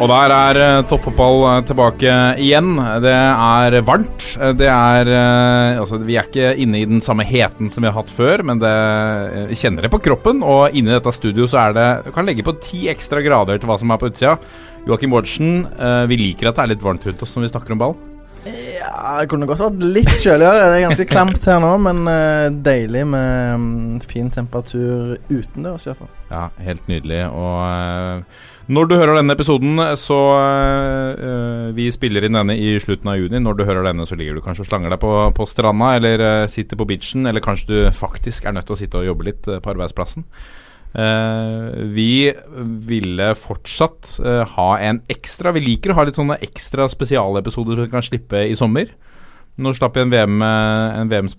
Og der er uh, toppfotball uh, tilbake igjen. Det er varmt. Det er Altså, vi er ikke inne i den samme heten som vi har hatt før, men det, vi kjenner det på kroppen. Og inni dette studio så er det Du kan legge på ti ekstra grader til hva som er på utsida. Joakim Bårdsen, vi liker at det er litt varmt rundt oss når vi snakker om ball. Ja, det kunne godt vært litt kjøligere. Det er ganske klamt her nå, men deilig med um, fin temperatur utendørs i hvert fall. Ja, helt nydelig. Og når du hører denne episoden, så øh, Vi spiller inn denne i slutten av juni. Når du hører denne, så ligger du kanskje og slanger deg på, på stranda, eller øh, sitter på beachen, eller kanskje du faktisk er nødt til å sitte og jobbe litt på arbeidsplassen. vi ville fortsatt ha en ekstra Vi liker å ha litt sånne ekstra spesialepisoder som vi kan slippe i sommer. Nå slapp vi en VM, en VM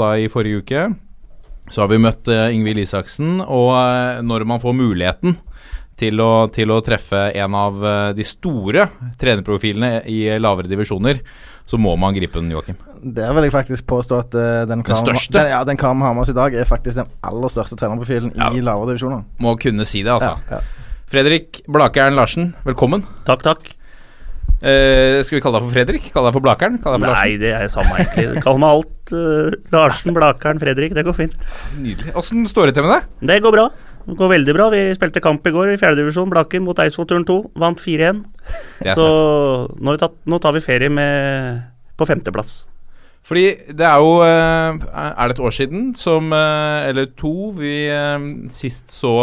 da i forrige uke. Så har vi møtt Ingvild Isaksen, og når man får muligheten til å, til å, treffe en av eh, de store trenerprofilene i lavere divisjoner, så må man gripe den, Joakim. Der vil jeg faktisk påstå at uh, den karen den, ja, den karen vi har med oss i dag, er faktisk den aller største trenerprofilen ja. i lavere divisjoner. Må kunne si det, altså. Ja, Fredrik Blakeren Larsen, velkommen. Takk, takk. Uh, skal vi kalle deg for Fredrik? Kalle deg for Blakeren? Deg for Nei, Larsen? det er samme egentlig. Kall meg alt. Uh, Larsen, Blakeren, Fredrik. Det går fint. Nydelig. Åssen står det til med deg? Det går bra. Det går veldig bra. Vi spilte kamp i går i fjerdedivisjon, Blaker mot Eidsvoll turn 2. Vant 4-1. Så nå, tatt, nå, tar vi ferie med, på femteplass. Fordi det er jo eh, Er det et år siden som eh, Eller to vi eh, sist så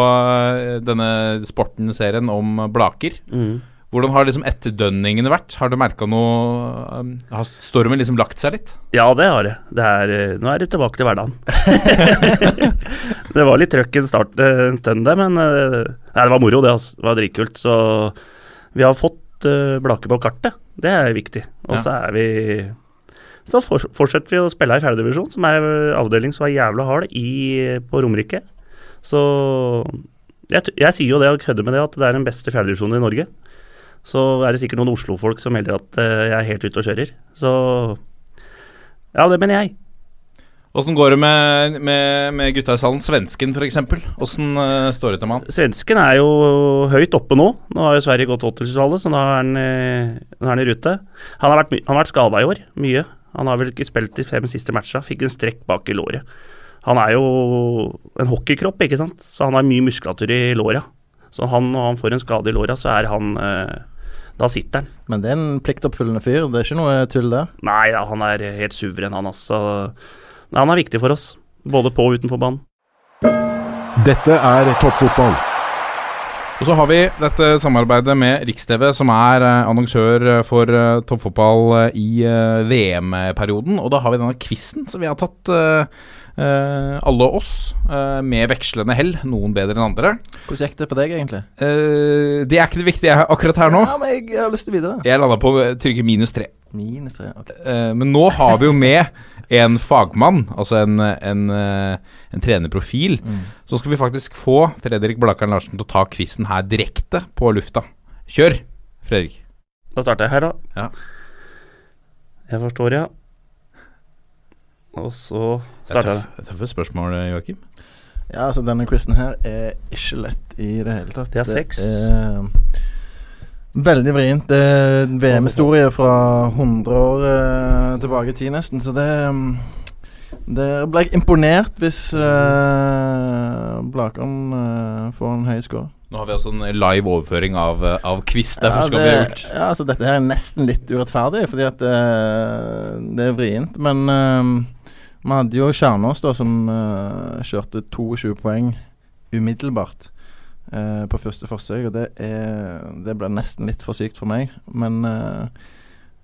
denne sporten-serien om Blaker. Mm. Hvordan har liksom etterdønningene vært? Har du merka noe um, Har stormen liksom lagt seg litt? Ja, det har det. det er, eh, nå er det tilbake til hverdagen. det var litt trøkk en, start, eh, en stund der, men eh, Nei, det var moro, det. Altså. Det var dritkult. Så vi har fått uh, Blake på kartet. Det er viktig. Og så ja. er vi Så fortsetter vi å spille i fjerdedivisjon, som er avdeling som er jævla hard i, på Romerike. Så jeg, jeg, sier jo det og kødder med det at det er den beste fjerdedivisjonen i Norge så er det sikkert noen Oslo-folk som melder at uh, jeg er helt ute og kjører. Så ja, det mener jeg. Åssen går det med, med, med gutta i salen? Svensken f.eks. Åssen uh, står det til med han? Svensken er jo høyt oppe nå. Nå har jo Sverige gått 80-tallet, så nå er, han, uh, nå er han i rute. Han har vært, han vært skada i år, mye. Han har vel ikke spilt de fem siste matcha. Fikk en strekk bak i låret. Han er jo en hockeykropp, ikke sant, så han har mye muskulatur i låra. Så han, når han får en skade i låra, så er han uh, da sitter han. Men det er en pliktoppfyllende fyr, det er ikke noe tull det? Nei, ja, han er helt suveren, han altså. Han er viktig for oss, både på og utenfor banen. Dette er toppfotball. Og så har vi dette samarbeidet med Rikstv, som er eh, annonsør for uh, toppfotball uh, i VM-perioden. Og da har vi denne quizen som vi har tatt alle oss, uh, med vekslende hell, noen bedre enn andre. Hvordan gikk det for deg, egentlig? Uh, det er ikke det viktige akkurat her nå. Ja, men jeg, har lyst til videre. Jeg landa på trygge minus tre. Minus tre, ok Men nå har vi jo med en fagmann, altså en, en, en trenerprofil. Mm. Så skal vi faktisk få Fredrik Blakaren Larsen til å ta quizen her direkte på lufta. Kjør, Fredrik. Da starter jeg her, da. Ja. Jeg forstår, ja. Og så starter det. Tøffe spørsmål, Joakim. Ja, altså denne quizen her er ikke lett i det hele tatt. Det er seks. veldig vrient. Det er VM-historie fra 100 år eh, tilbake i tid, nesten. Så det um, det ble jeg imponert hvis eh, Blakan eh, får en høy score. Nå har vi altså en live overføring av, av quiz. Derfor ja, skal vi ha gjort Ja, altså Dette her er nesten litt urettferdig, fordi at det er vrient. Men vi hadde jo Kjernås da som uh, kjørte 22 poeng umiddelbart uh, på første forsøk. Og det, er, det ble nesten litt for sykt for meg. Men uh,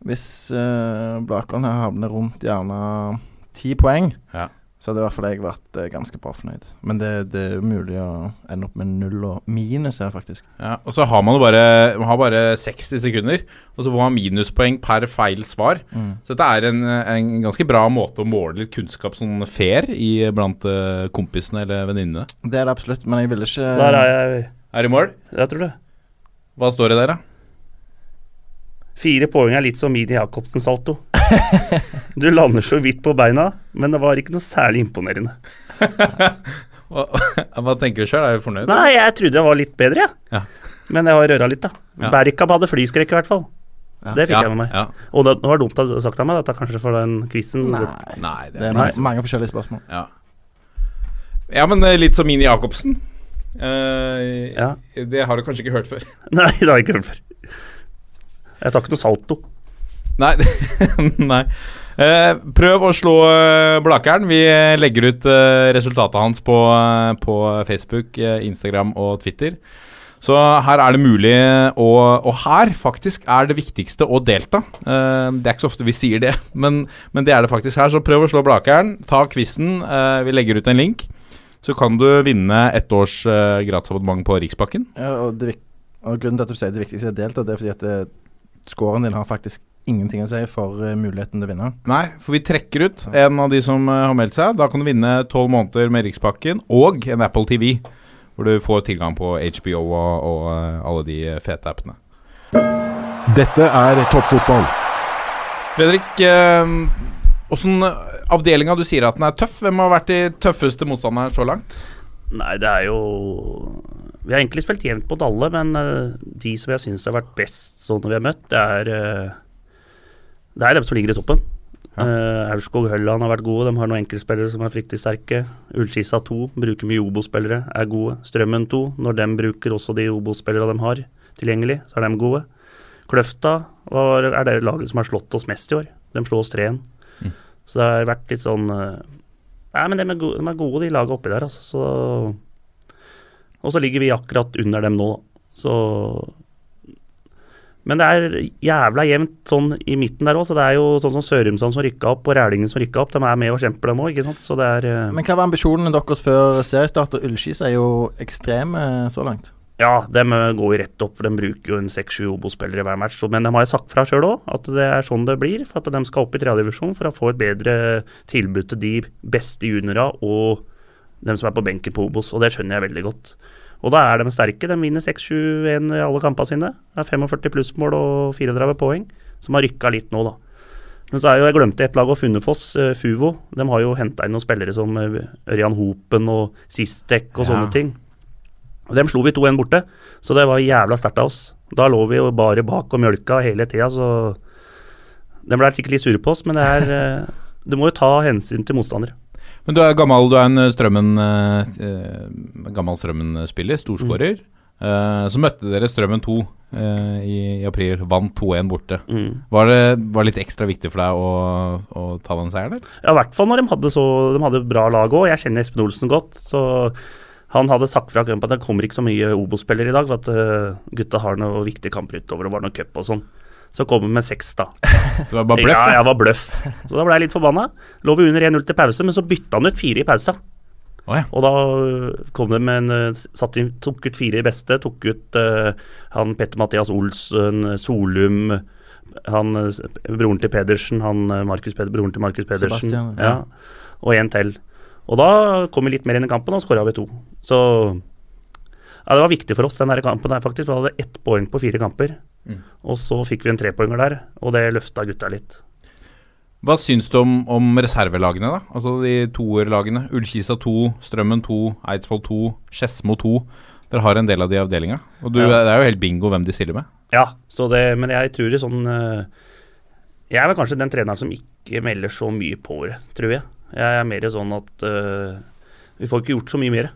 hvis uh, her havner rundt gjerne ti poeng, ja. Så hadde i hvert fall jeg vært eh, ganske bra fornøyd. Men det, det er umulig mulig å ende opp med null og minus her, faktisk. Ja, og så har man jo bare, man har bare 60 sekunder, og så får man minuspoeng per feil svar. Mm. Så dette er en, en ganske bra måte å måle litt kunnskap sånn fair i blant eh, kompisene eller venninnene. Det er det absolutt, men jeg ville ikke Der er jeg. Er det mål? Jeg tror det. Hva står det der, da? Fire poeng er litt som Mini Jacobsen-salto. Du lander så vidt på beina, men det var ikke noe særlig imponerende. Hva, hva tenker du sjøl? Er du fornøyd? Nei, jeg trodde jeg var litt bedre, jeg. Ja. Men jeg har røra litt, da. Ja. Berkab hadde flyskrekk, i hvert fall. Det fikk Ja, jeg med meg. Ja. Og det, det var dumt sagt av meg, dette kanskje for den quizen. Nei. Nei, det Det er mange, mange forskjellige spørsmål. Ja, ja men eh, litt som Mini Jacobsen. Uh, Ja. Det har du kanskje ikke hørt før? Nei, det har jeg ikke hørt før. Jeg tar ikke noe salto. Nei. nei. Uh, prøv å slå eh, Blakeren. Vi legger ut uh, resultatet hans på, på Facebook, Instagram og Twitter. Så her er det mulig å Og her faktisk er det viktigste å delta. Det er ikke så ofte vi sier det, men, men det er det faktisk her. Så prøv å slå Blakeren. Ta quizen. Vi legger ut en link. Så kan du vinne ett års uh, gratisabonnement på Riksbakken. Ja, og, det, og grunnen til at du sier det viktigste er delta, det er fordi at scoren din har faktisk ingenting å si for eh, muligheten til å vinne. Nei, for vi trekker ut en av de som eh, har meldt seg. Da kan du vinne tolv måneder med Rikspakken og en Apple TV. Hvor du får tilgang på HBO og, og eh, alle de fete appene. Dette er toppfotball. Fredrik, eh, åssen avdelinga du sier at den er tøff? Hvem har vært de tøffeste motstanderne så langt? Nei, det er jo Vi har egentlig spilt jevnt mot alle, men eh, de som jeg syns har vært best sånn når vi har møtt, det er eh, Det er dem som ligger i toppen. Uh, Aurskog Hølland har vært gode, de har noen enkeltspillere som er fryktelig sterke. Ullskissa 2 bruker mye Obos-spillere, er gode. Strømmen 2, når de bruker også de Obos-spillerne de har tilgjengelig, så er de gode. Kløfta var, er det laget som har slått oss mest i år. De slo oss 3-1. Mm. Så det har vært litt sånn uh, Nei, men de er gode, de, er gode, de lagene oppi der, altså. Så og så ligger vi akkurat under dem nå, da. Så Men det er jævla jevnt sånn i midten der òg, så det er jo sånn som Sørumsand som rykka opp, og Rælingen som rykka opp. De er med og kjemper, dem òg, ikke sant. Så det er eh, Men hva var ambisjonene deres før seriestart? Og Ullskis er jo ekstreme så langt. Ja, de eh, går jo rett opp, for de bruker jo en seks-sju Obo-spillere i hver match. Men de har jo sagt fra sjøl òg, at det er sånn det blir. For at de skal opp i tredjedivisjon for å få et bedre tilbud til de beste juniorene og dem som er på benken på Obos, og det skjønner jeg veldig godt. Og da er de sterke. De vinner 6-7-1 i alle kampene sine. Det er 45 plussmål og 34 poeng, som har rykka litt nå, da. Men så er jo, jeg glemte et lag og Funnefoss, uh, Fuvo. De har jo henta inn noen spillere som uh, Ørjan Hopen og Sistek og sånne ting. Og Dem slo vi 2-1 borte, så det var jævla sterkt av oss. Da lå vi jo bare bak og mjølka hele tida, så De ble sikkert litt sure på oss, men det er uh, Du må jo ta hensyn til motstandere. Men du er gammel, du er en eh, Strømmen eh, eh, gammel Strømmen-spiller, storskårer. Eh, så møtte dere Strømmen 2 eh, i, i april, vant 2-1 borte. Mm. Var det var litt ekstra viktig for deg å, å ta den seieren, Der? Ja, i hvert fall når de hadde så De hadde bra lag òg. Jeg kjenner Espen Olsen godt, så han hadde sagt fra kampen at det kommer ikke så mye Obo-spillere i dag, for at øh, gutta har noen viktige kamper utover, og var noe cup og sånn. Så kom vi med seks, da. Det var bare bløff? Ja, jeg var bløff. Så da ble jeg litt forbanna. Lå vi under 1-0 til pause, men så bytta han ut fire i pausa. Oh, ja. Og da øh, kom det med en øh, satt inn, Tok ut fire i beste. Tok ut uh, han Petter Mathias Olsen, Solum han broren til Pedersen, han Markus Peder, broren til Markus Pedersen. Sebastian, ja. ja. Og en til. Og da kom vi litt mer inn i kampen, og skåra vi to. Så ja, det var viktig for oss, den der kampen der, faktisk. Vi hadde ett poeng på fire kamper. Mm. Og så fikk vi en trepoenger der, og det løfta gutta litt. Hva syns du om, om reservelagene, da? Altså de toerlagene. Ullkisa 2, Strømmen 2, Eidsvoll 2, Skedsmo 2. Dere har en del av de i avdelinga. Og du, Ja. det er jo helt bingo hvem de stiller med. Ja, så det, men jeg tror det sånn eh, Jeg er vel kanskje den treneren som ikke melder så mye på det, tror jeg. Jeg er mer sånn at uh, vi får ikke gjort så mye mer.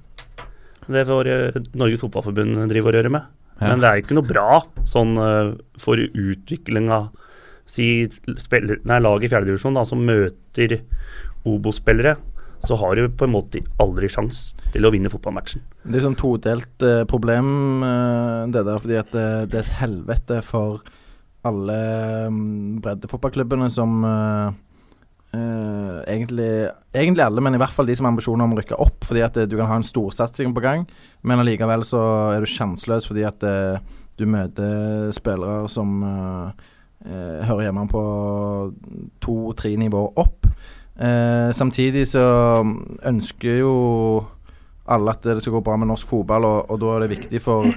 Det får uh, Norges Fotballforbund drive og røre med. Men det er ikke noe bra sånn eh, for utviklinga Si spiller, nei, lag i fjerdedivisjon som møter Obo-spillere, så har du på en måte aldri sjans til å vinne fotballmatchen. Det er sånn todelt eh, problem, eh, det der, fordi at det, det er et helvete for alle mm, breddefotballklubbene som eh, eh, egentlig, egentlig alle, men i hvert fall de som har ambisjoner om å rykke opp. Fordi at eh, du kan ha en storsatsing på gang, men allikevel så er du sjanseløs fordi at uh, du møter spillere som uh, hører hjemme på to-tre nivåer opp. Samtidig så ønsker jo alle at det skal gå bra med norsk fotball, og, og da er det viktig for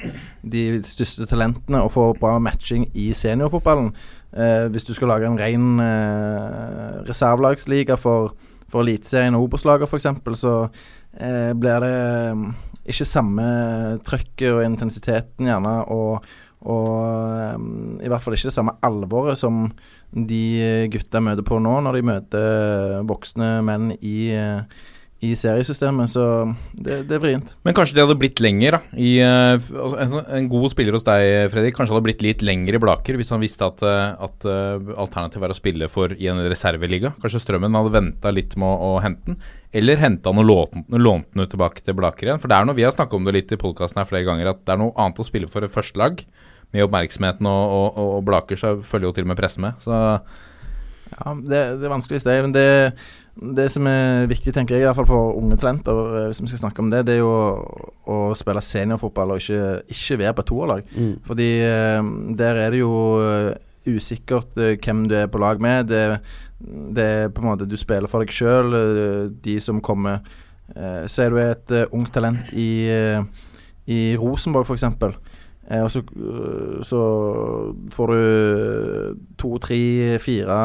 de største talentene å få bra matching i seniorfotballen. Eh, hvis du skal lage en ren eh, reservelagsliga for, for Eliteserien og Obos-laget f.eks., så eh, blir det mm, ikke samme trøkket og intensiteten, gjerne, og, og um, i hvert fall ikke det samme alvoret som de gutta møter på nå, når de møter voksne menn i, uh, i seriesystemet. Så det, det er vrient. Men kanskje det hadde blitt lenger, da. I, uh, altså, en, en, god spiller hos deg, Fredrik, kanskje hadde blitt litt lenger i Blaker hvis han visste at, uh, at alternativet var å spille for i en reserveliga. Kanskje Strømmen hadde venta litt med å, hente den. Eller henta han og lånt den ut tilbake til Blaker igjen. For det er noe, vi har snakket om det litt i podkasten her flere ganger, at det er noe annet å spille for et førstelag med oppmerksomheten og, og, og, Blaker, så følger jo til og med presse med. Så ja, det, det er vanskelig å si. Men det, det, som er viktig, tenker jeg, i hvert fall for unge talenter, eh, hvis vi skal snakke om det, det er jo å, å spille seniorfotball og ikke, ikke være på toerlag. Mm. Fordi eh, der er det jo eh, usikkert hvem du er på lag med. Det, det er på en måte Du spiller for deg sjøl. De som kommer Så er du et ungt talent i, i Rosenborg, f.eks. Og så, så, får du to, tre, fire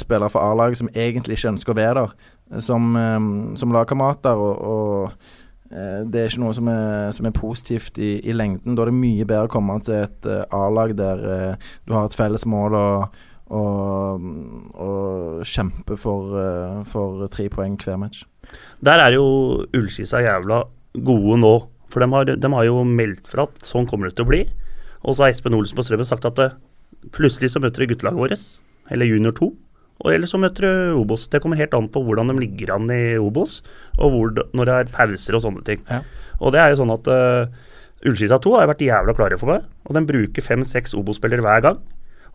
spillere fra A-laget som egentlig ikke ønsker å være der, som, eh, som lagkamerater. Og, og eh, det er ikke noe som er, som er positivt i, i, lengden. Da er det mye bedre å komme til et A-lag der du har et felles mål og, og, og kjempe for, for tre poeng hver match. Der er jo Ullskisa jævla gode nå for de har, de har, jo meldt fra at sånn kommer det til å bli. Og så har Espen Olsen på Strømmen sagt at eh, plutselig så møter de guttelaget vårt, eller junior 2. Og ellers så møter du Obos. Det kommer helt an på hvordan de ligger an i Obos, og hvor, når det er pauser og sånne ting. Ja. Og det er jo sånn at uh, Ullskisa 2 har vært jævla klare for meg, og de bruker fem-seks Obos-spillere hver gang.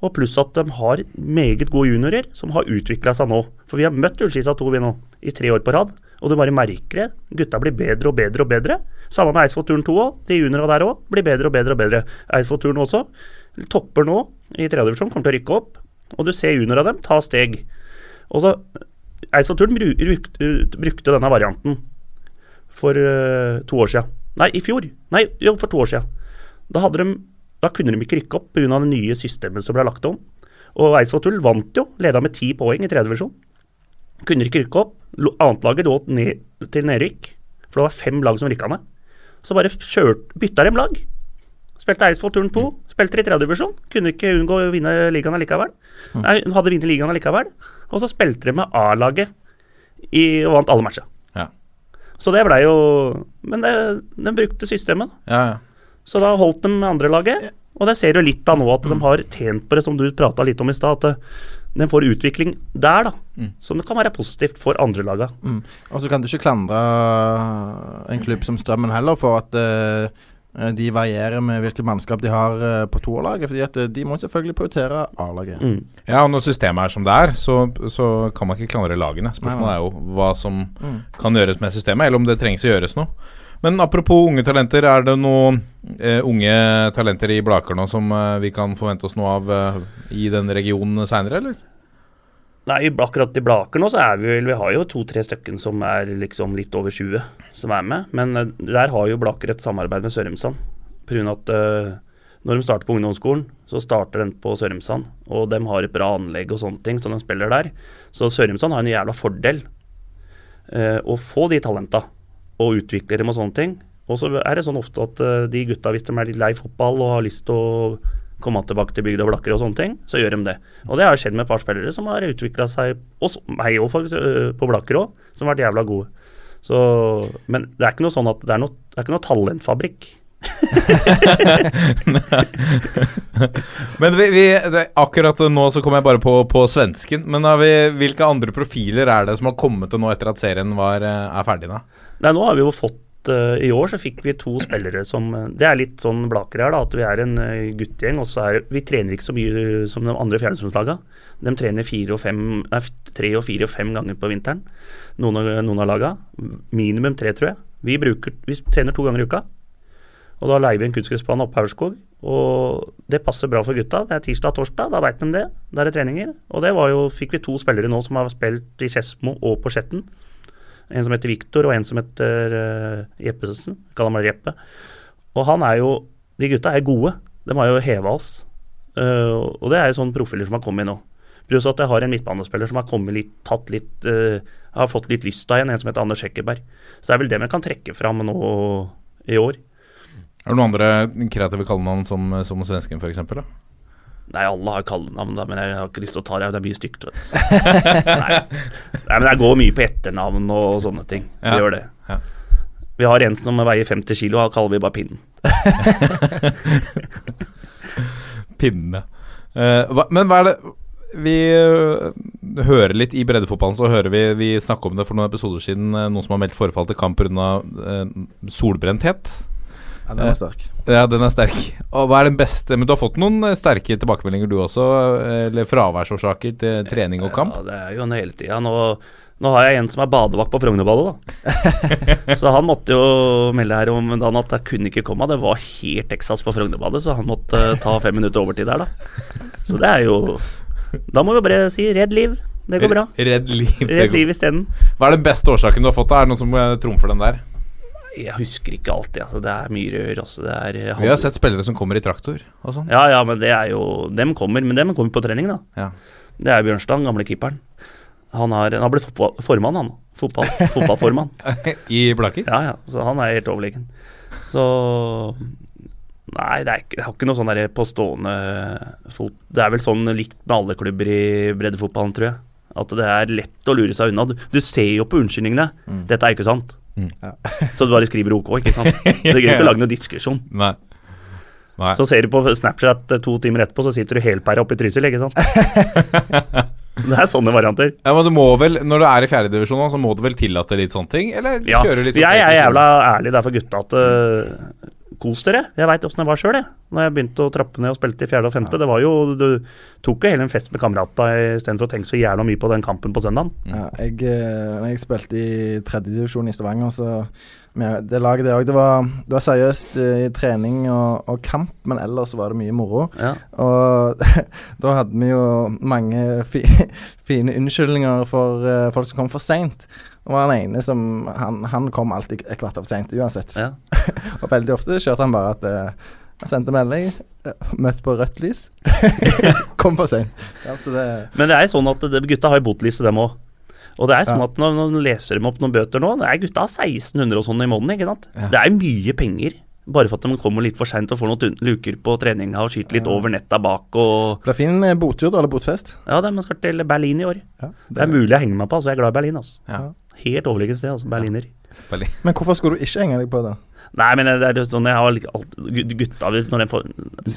Og pluss at de har meget gode juniorer som har utvikla seg nå. For vi har møtt Ullskisa 2 vi nå, i tre år på rad, og du bare merker det. Gutta blir bedre og bedre og bedre. Samme med Eidsvoll-turen 2 òg. De juniorene der òg blir bedre og bedre og bedre. Eidsvoll-turen også. Topper nå i tredje divisjon, kommer til å rykke opp. Og du ser junior av dem ta steg. Og så Eidsvoll-turen brukte, denne varianten for uh, to år siden. Nei, i fjor. Nei, jo, for to år siden. Da, de, da kunne de ikke rykke opp pga. det nye systemet som ble lagt om. Og Eidsvoll vant jo, leda med ti poeng i tredje divisjon. Kunne ikke rykke opp. Annetlaget lå ned til nedrykk, for det var fem lag som rykka ned. Så bare kjørt, bytta de lag. Spilte Eidsvoll turn 2, mm. spilte i tredjedivisjon. Kunne ikke unngå å vinne ligaen allikevel. Mm. Nei, hadde vunnet ligaen allikevel. Og så spilte de med A-laget og vant alle matcher. Ja. Så det blei jo Men det, de brukte systemet. Ja, ja. Så da holdt de med andrelaget. Og det ser du litt av nå, at mm. de har tjent på det, som du prata litt om i stad. At de får utvikling der, da. Mm. Som kan være positivt for andrelaga. Mm. Og så kan du ikke klandre en klubb som Strømmen heller for at uh, de varierer med hvilket mannskap de har uh, på toerlaget. fordi at uh, de må selvfølgelig prioritere A-laget. Mm. Ja, og når systemet er som det er, så, så kan man ikke klandre lagene. Spørsmålet er jo hva som mm. kan gjøres med systemet, eller om det trengs å gjøres noe. Men apropos unge talenter, er det noen eh, unge talenter i Blaker nå som eh, vi kan forvente oss noe av eh, i den regionen seinere, eller? Nei, akkurat i Blaker nå så er vi vel Vi har jo to-tre stykken som er liksom litt over 20 som er med. Men der har jo Blaker et samarbeid med Sørumsand. Pga. at når de starter på ungdomsskolen, så starter den på Sørumsand. Og de har et bra anlegg og sånne ting, så de spiller der. Så Sørumsand har en jævla fordel å få de talenta og utvikle dem og sånne ting. Og så er det sånn ofte at uh, de gutta, hvis de er litt lei fotball og har lyst til å komme tilbake til bygd og blakker og sånne ting, så gjør de det. Og det har skjedd med et par spillere som har utvikla seg, og meg òg, på blakker òg, som har vært jævla gode. Så, men det er ikke noe sånn at det er, noe, det er ikke noe talentfabrikk. men vi, vi, det, akkurat nå så kommer jeg bare på, på svensken. Men vi, hvilke andre profiler er det som har kommet til nå etter at serien var, eh, er ferdig? da? Nei, nå har vi jo fått eh, i år så fikk vi to spillere som eh, Det er litt sånn Blaker her, da, at vi er en uh, guttegjeng. og så er Vi trener ikke så mye som de andre fjerdedivisjonslagene. De trener fire og fem, nei, tre og fire og fem ganger på vinteren, noen av, noen av lagene. Minimum tre, tror jeg. Vi, bruker, vi trener to ganger i uka. Og da leier vi en kunstgressbane oppe på Aurskog. Og det passer bra for gutta. Det er tirsdag og torsdag, da veit de det. Da er det treninger. Og det var jo, fikk vi to spillere nå som har spilt i Skedsmo og på Skjetten. En som heter Viktor, og en som heter uh, Jeppesen. Kaller meg Jeppe. Og han er jo De gutta er gode. De har jo heva oss. Uh, og det er jo sånne profiler som har kommet nå. Pluss at jeg har en midtbanespiller som har kommet litt, tatt litt uh, Har fått litt lysta igjen, en som heter Anders Hekkeberg. Så det er vel det vi kan trekke fram nå i år. Er det noen andre kreative kallenavn som, som svensken, f.eks.? Nei, alle har kallenavn, da, men jeg har ikke lyst til å ta det. Det er mye stygt. Nei. Nei, men jeg går mye på etternavn og sånne ting. Vi Ja. gjør det. Ja. Vi har en som veier 50 kilo, han kaller vi bare Pinnen. Pinne. Uh, hva, men hva er det Vi uh, hører litt i breddefotballen, så hører vi Vi snakket om det for noen episoder siden, uh, noen som har meldt forfall til kamp pga. Solbrenthet. Ja, den er sterk. Ja, den er sterk. Og hva er den beste Men du har fått noen eh, sterke tilbakemeldinger, du også? eh, Eller fraværsårsaker til trening og kamp? Ja, det er jo en hele tida. Nå, nå har jeg en som er badevakt på Frognerballet, da. så han måtte jo melde her om dagen at jeg kunne ikke komme. Det var helt Texas på Frognerbadet, så han måtte eh, ta fem minutter overtid der, da. Så det er jo Da må vi bare si 'redd liv'. Det går bra. Redd liv. Redd liv isteden. Hva er den beste årsaken du har fått? da? Er det noen som eh, trumfer den der? Jeg husker ikke alltid, altså. Det er mye rør. Altså. Det er, eh, Vi har sett spillere som kommer i traktor og sånn. Ja, ja, men det er jo Dem kommer, men dem kommer på trening, da. Ja. Det er Bjørnstad, gamle keeperen. Han har, han har blitt formann, han. Fotball, fotballformann. I Blaker? Ja, ja. Så han er helt overlegen. Så Nei, det er ikke, jeg har ikke noe sånn på stående fot Det er vel sånn likt med alle klubber i breddefotballen, tror jeg. At det er lett å lure seg unna. Du, du ser jo på unnskyldningene. Dette er ikke sant. Mm. Så du bare skriver OK, ikke sant. Det gidder ikke å lage noen diskusjon. Nei. Nei. Så ser du på Snapchat eh, to timer etterpå, så sitter du helpæra oppe i Trysil, ikke sant. det er sånne varianter. Ja, men du må vel, Når du er i fjerdedivisjon, så må du vel tillate litt sånne ting? Eller Ja, kjøre litt sånn jeg er jævla ærlig der for gutta at uh, Kos dere. Jeg veit åssen det var sjøl, jeg. Når jeg begynte å trappe ned og spilte i fjerde og femte. Det var jo Du tok jo hele en fest med kamerata istedenfor å tenke så jævla mye på den kampen på søndagen. Ja, jeg, eh, jeg spilte i tredjedivisjon i Stavanger, så det laget det òg, det, var- det var seriøst eh, i trening og, og kamp, men ellers var det mye moro. Ja. Og da hadde vi jo mange fi, fine unnskyldninger for eh, folk som kom for seint. Og han ene som Han, han kom alltid et kvarter for seint uansett. Ja. og veldig ofte kjørte han bare at uh, han sendte melding, møtte møtt på rødt lys, kom for seint. Ja, det Men det er jo sånn at det, gutta har jo botliste, dem òg. Og det er sånn Ja. at når, når leser dem opp noen bøter nå, det er gutta har 1600 og sånn i måneden, ikke sant. Det er mye penger. Bare for at de kommer litt for seint og får noen luker på treninga og skyter litt over netta bak og Blir fin botur bottur, da, eller botfest. Ja, de skal til Berlin i år. Ja, Det er mulig å henge meg på, altså. Jeg er glad i Berlin, altså. Helt overlegent sted, altså. Berliner. Berlin. Men hvorfor skulle du ikke henge deg på det? Nei, men det er sånn jeg har alt, gut- Gutta når de får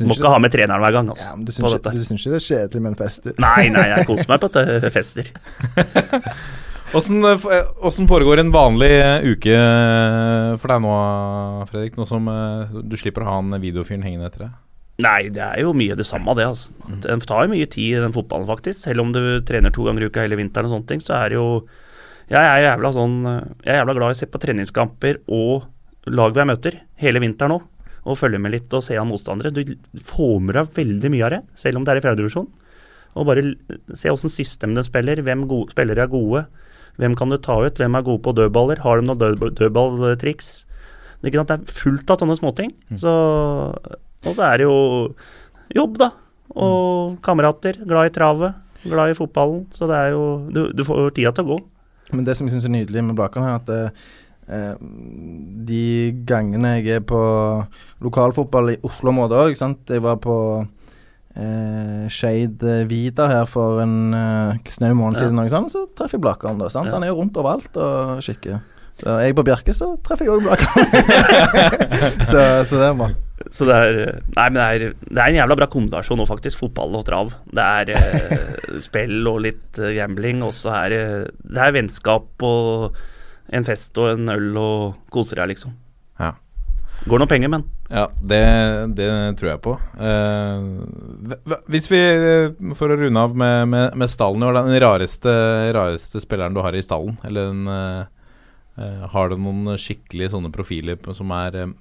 Må ikke- ha med treneren hver gang, altså. Ja, men Du syns ikke, du syns ikke det er kjedelig med en fest? Du. Nei, nei, jeg koser meg på et fester. Åssen eh, eh, åssen foregår en vanlig eh, uke for deg nå, Fredrik? Nå som du slipper å ha han videofyren hengende etter deg? Nei, det er jo mye det samme, det. altså. Det tar jo mye tid i den fotballen, faktisk. Selv om du trener to ganger i uka hele vinteren og sånne ting, så er det jo Jeg er jævla sånn Jeg er jævla glad i å se på treningskamper og lag jeg møter hele vinteren nå. Og følge med litt og se an motstandere. Du får med deg veldig mye av det, selv om det er i fjerdedivisjon. Og bare se åssen system de spiller, hvem gode, spillere er gode. Hvem kan du ta ut, hvem er gode på dødballer, har de noen død, dødballtriks? Det er det er fullt av sånne småting. Så, og så er det jo jobb, da. Og kamerater. Glad i travet. Glad i fotballen. Så det er jo Du, du får tida til å gå. Men det som jeg syns er nydelig med Blakan, er at eh, eh, de gangene jeg er på lokalfotball i Oslo-området òg Jeg var på eh, Skeid eh, Vidar her for en eh, snau måned siden, ja. så treffer jeg Blakan. da, sant? Han er jo rundt overalt og kikker. Så er jeg på Bjerke, så treffer jeg òg Blakan. så, så det er bra. Så det er Nei, men det er, det er en jævla bra kombinasjon nå, faktisk. Fotball og trav. Det er eh, spill og litt eh, gambling, og så er det er vennskap og en fest og en øl og koser deg, liksom. Ja. Går noen penger, men. Ja, det, det tror jeg på. Eh, hvis vi, eh, for å runde av med, med, med stallen i år, den rareste, rareste spilleren du har i stallen, eller den eh, Har du noen skikkelig sånne profiler som er eh,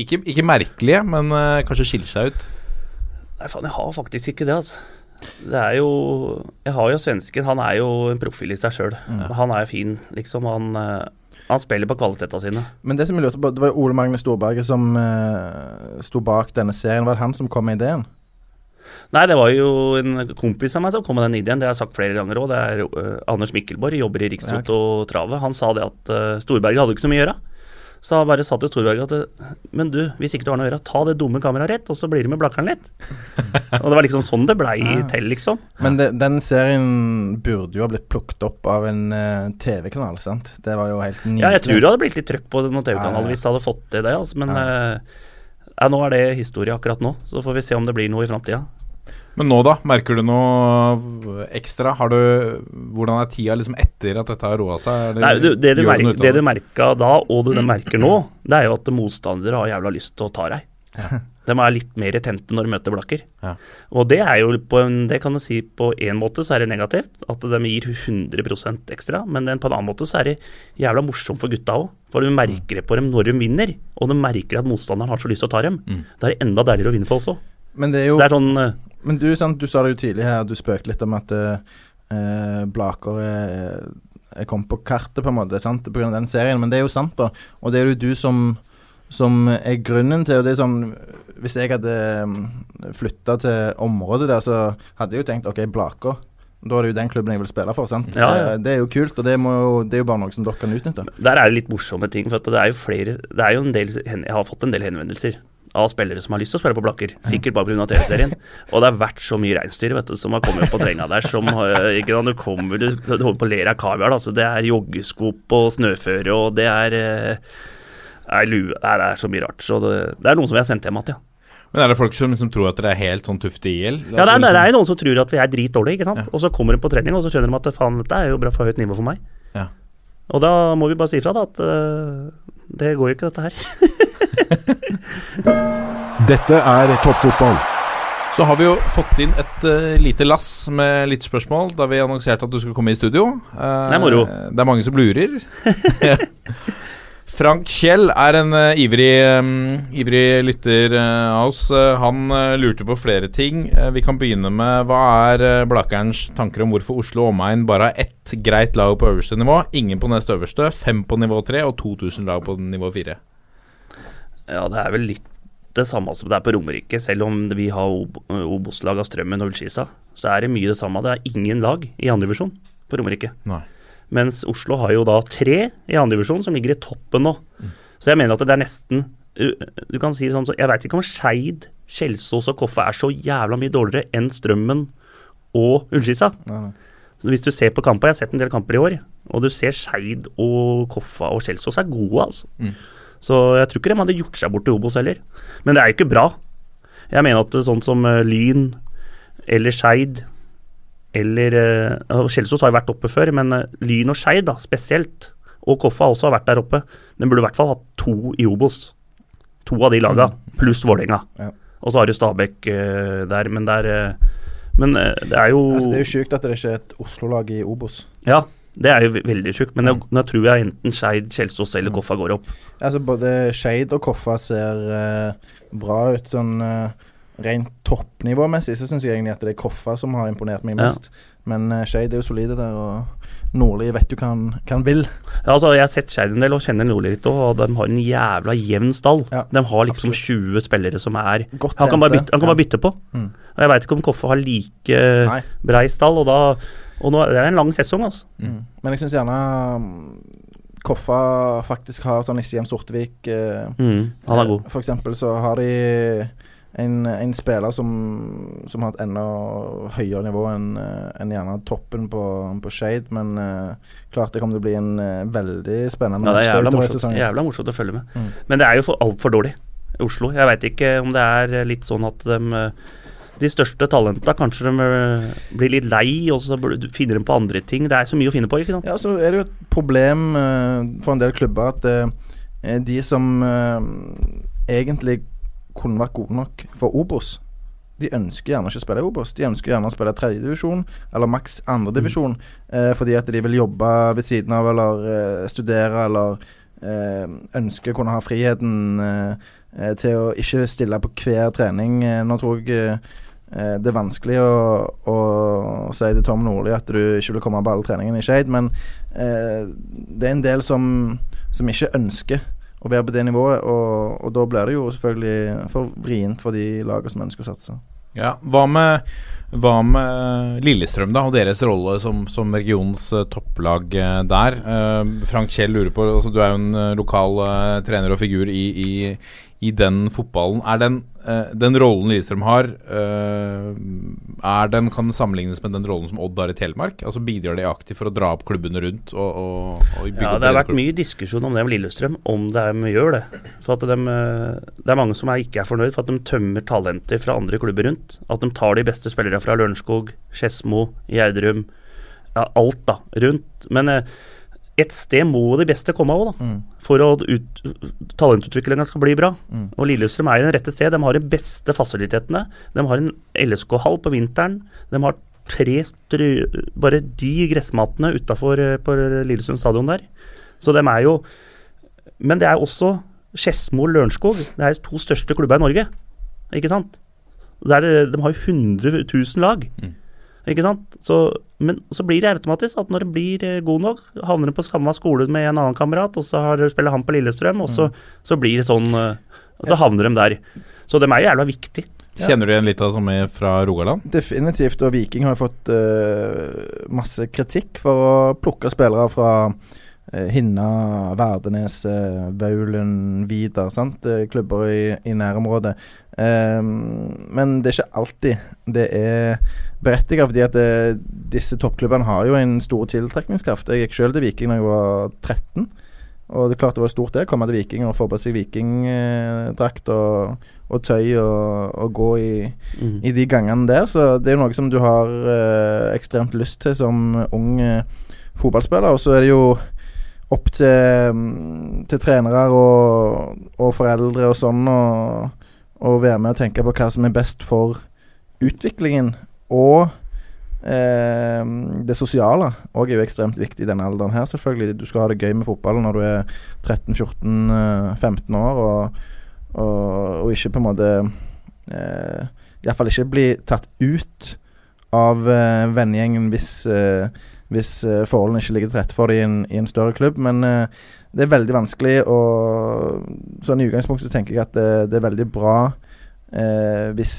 ikke, ikke merkelige, men eh, kanskje skiller seg ut? Nei, faen, jeg har faktisk ikke det, altså. Det er jo Jeg har jo svensken. Han er jo en profil i seg sjøl. Han er fin, liksom. Han, eh, han spiller på kvalitetene sine. Men det som jeg lurte på, det var jo Ole Magne Storberget som uh, sto bak denne serien. Var det han som kom med ideen? Nei, det var jo en kompis av meg som kom med den ideen. Det har jeg sagt flere ganger òg. Det er uh, Anders Mikkelborg, jobber i Rikstrot og Travet. Han sa det at uh, Storberget hadde ikke så mye å gjøre. Så han bare sa til Storberget at eh, Men du, hvis ikke du har noe å gjøre, ta det dumme kameraet rett, og så blir du med blakkeren litt. og det var liksom sånn det blei til, liksom. Men det, den serien burde jo ha blitt plukket opp av en uh, TV-kanal, sant? Det var jo helt nydelig. Ja, jeg tror det hadde blitt litt trøkk på noen TV-kanal Ja, ja. hvis det hadde fått til det, altså. Men eh, ja, nå er det historie akkurat nå. Så får vi se om det blir noe i framtida. Men nå, da? Merker du noe ekstra? Har du, hvordan er tida liksom etter at dette har roa seg? Nei, du, det, du merker, det du merka da, og det du merker nå, det er jo at motstandere har jævla lyst til å ta deg. De er litt mer tente når de møter blakker. Ja. Og det er jo på en, det kan du si på en måte så er det negativt, at de gir 100% ekstra. Men på en annen måte så er det jævla morsomt for gutta òg. For du merker det på dem når de vinner, og du merker at motstanderen har så lyst til å ta dem. Da er det enda deiligere å vinne for oss òg. Men det er Så jo det er sånn eh, Men du, sant, du sa det jo tidlig her, du spøkte litt om at eh, Blaker er, er kommet på kartet, på en måte, sant, pga. den serien. Men det er jo sant, da. Og det er jo du som, som er grunnen til Og det er sånn Hvis jeg hadde flytta til området der, så hadde jeg jo tenkt OK, Blaker. Da er det jo den klubben jeg vil spille for, sant. Ja, ja. Eh, Det er jo kult, og det, må jo, det er jo bare noe som dere kan utnytte. Der er det litt morsomme ting. For det er jo flere Det er jo en del Jeg har fått en del henvendelser av spillere som har lyst til å spille på Blakker. Sikkert bare pga. TV-serien. Og det har vært så mye reinsdyr vet du, som har kommet på terrenga der. Som ikke da, Du kommer du, du holder på å le av kaviar. Altså, det er joggesko på snøføre, og det er eh, Nei, lue Nei, det er så mye rart. Så det, det er noen som vi har sendt hjem igjen, ja. Men er det folk som liksom tror at dere er helt sånn tufte i hjel? Ja, det er, Altså, det er liksom- noen som tror at vi er dritdårlige, ikke sant. Ja. Og så kommer de på trening, og så skjønner de at faen, dette er jo bra for høyt nivå for meg. Ja. Og da må vi bare si ifra, da, at uh, det går jo ikke, dette her. Dette er toppfotball. Så har vi jo fått inn et uh, lite lass med litt spørsmål da vi annonserte at du skulle komme i studio. Uh, Det er moro. Det er mange som lurer. Frank Kjell er en uh, ivrig, um, ivrig lytter uh, av oss. Uh, han lurte på flere ting. Vi kan begynne med hva er Blakerens tanker om hvorfor Oslo og omegn bare har ett greit lag på øverste nivå, ingen på nest øverste, fem på nivå tre og 2000 lag på nivå fire? Ja, det er vel litt det samme som det er på Romerike. Selv om vi har Ob- Obos-lag av Strømmen og Ullskisa, så er det mye det samme. Det er ingen lag i andredivisjon på Romerike. Nei. Mens Oslo har jo da tre i andredivisjon som ligger i toppen nå. Så jeg mener at det er nesten Du kan si sånn så Jeg veit ikke om Skeid, Kjelsås og Koffa er så jævla mye dårligere enn Strømmen og. Så Hvis du ser på kamper, jeg har sett en del kamper i år, og du ser Skeid og Koffa og Kjelsås er gode, altså. Mm. Så jeg tror ikke de hadde gjort seg bort til Obos heller. Men det er jo ikke bra. Jeg mener at sånn som eh, Lyn eller Skeid eller eh, Kjelsås har jo vært oppe før, men eh, Lyn og Skeid spesielt, og Koffa også har vært der oppe. Den burde i hvert fall hatt to i Obos. To av de laga, pluss Vålerenga. Ja. Og så har du Stabæk eh, der, men der Men det er jo Altså, det er jo sjukt at det ikke er et Oslo-lag i Obos. Ja, det er jo veldig sjukt. Men nå- tror jeg enten Skeid, Kjelsås eller Koffa går opp. Altså Både Skeid og Koffa ser bra ut. Sånn uh, rent toppnivåmessig så syns jeg egentlig at det er Koffa som har imponert meg Ja. mest. Men uh, Skeid er jo solide der, og Nordli vet jo hva han, hva han vil. Ja, altså, jeg har sett Skeid en del og kjenner Nordli litt òg, og de har en jævla jevn stall. Ja, de har liksom absolutt. 20 spillere som er Godt Han kan bare bytte, han kan Ja. bare bytte på. Mm. Og Jeg veit ikke om Koffa har like Nei. brei stall, og da Og nå, det er en lang sesong, altså. Mm. Men jeg syns gjerne mm, Koffa faktisk har sånn Stian Sortevik eh, Mm, han er eh, god. For eksempel så har de en, en spiller som, som har et enda høyere nivå enn en enn gjerne toppen på, på Shade, men uh, klart det kommer til å bli en uh, veldig spennende Ja, det er jævla morsomt, jævla morsomt å følge med. Mm. Men det er jo for altfor dårlig i Oslo. Jeg veit ikke om det er litt sånn at de, de største talentene kanskje de eh, blir litt lei, og så finner de på andre ting. Det er så mye å finne på, ikke sant? Ja, så er det jo et problem uh, for en del klubber at eh, de som eh, egentlig kunne vært gode nok for Obos, de ønsker gjerne ikke å spille i Obos. De ønsker gjerne å spille tredjedivisjon eller maks andredivisjon eh, fordi at de vil jobbe ved siden av eller eh, studere eller eh, ønsker å kunne ha friheten eh, eh, til å ikke stille på hver trening. Eh, nå tror jeg eh, Det er vanskelig å, å si til Tom Nordli at du ikke vil komme på alle treningene i Skeid, men eh, det er en del som, som ikke ønsker å være på det nivået, og, og da blir det jo selvfølgelig for vrient for de lagene som ønsker å satse. Ja, hva med, hva med Lillestrøm da, og deres rolle som, som regionens eh, topplag eh, der? Eh, Frank Kjell lurer på, altså, du er jo en lokal trener og figur i, i, i den fotballen. Er den, eh, den rollen Lillestrøm har, eh, er den, kan den sammenlignes med den rollen som Odd har i Telemark? Altså Bidrar de aktivt for å dra opp klubbene rundt? Og, og, og Ja, det har vært klubben? mye diskusjon om det med Lillestrøm, om de gjør det. For at de, eh, det er mange som er, ikke er fornøyd for at de tømmer talenter fra andre klubber rundt. At de tar de beste spillerne fra Lørenskog, Skedsmo, Gjerdrum, ja, alt da, rundt. Men et sted må de beste komme av, da. Mm. For at talentutviklinga skal bli bra. Mm. Og Lillestrøm er i det rette sted. De har de beste fasilitetene. De har en LSK-hall på vinteren. De har tre strø, bare de gressmatene utafor på Lillestrøm stadion der. Så de er jo Men det er også Skedsmo og Lørenskog. Det er de to største klubber i Norge. Ikke sant? Det er, de har jo 100 000 lag. Mm. Ikke sant? Så, men så blir det automatisk at når de blir god nok, havner de på samme skole med en annen kamerat, og så har, spiller han på Lillestrøm, og så, så blir det sånn eh, at Så havner de der. Så dem er jo jævla viktig. Kjenner du igjen litt av det som er fra Rogaland? Definitivt, og Viking har jo fått uh, masse kritikk for å plukke spillere fra uh, Hinna, Verdenes, uh, Vaulen, Vidar. Sant? Eh, klubber i, i nærområdet. Eh, men det er ikke alltid det er berettiget, fordi at det, disse toppklubbene har jo en stor tiltrekningskraft. Jeg gikk selv til Viking da jeg var 13. Og det er klart det var stort det, å komme til Viking og få på seg vikingdrakt og, og tøy og, og gå i, Mm. i de gangene der. Så det er jo noe som du har eh, ekstremt lyst til som ung eh, fotballspiller. Og så er det jo opp til, mm, til trenere og, og foreldre og sånn å å være med og tenke på hva som er best for utviklingen. Og eh, det sosiale òg er jo ekstremt viktig i denne alderen her, selvfølgelig. Du skal ha det gøy med fotball når du er 13-14-15 år, og, og, og ikke på en måte eh, Iallfall ikke bli tatt ut av eh, vennegjengen hvis, eh, hvis eh, forholdene ikke ligger til rette for det i en, i en større klubb. Men eh, det er veldig vanskelig, og sånn i utgangspunktet så tenker jeg at det, det er veldig bra eh, hvis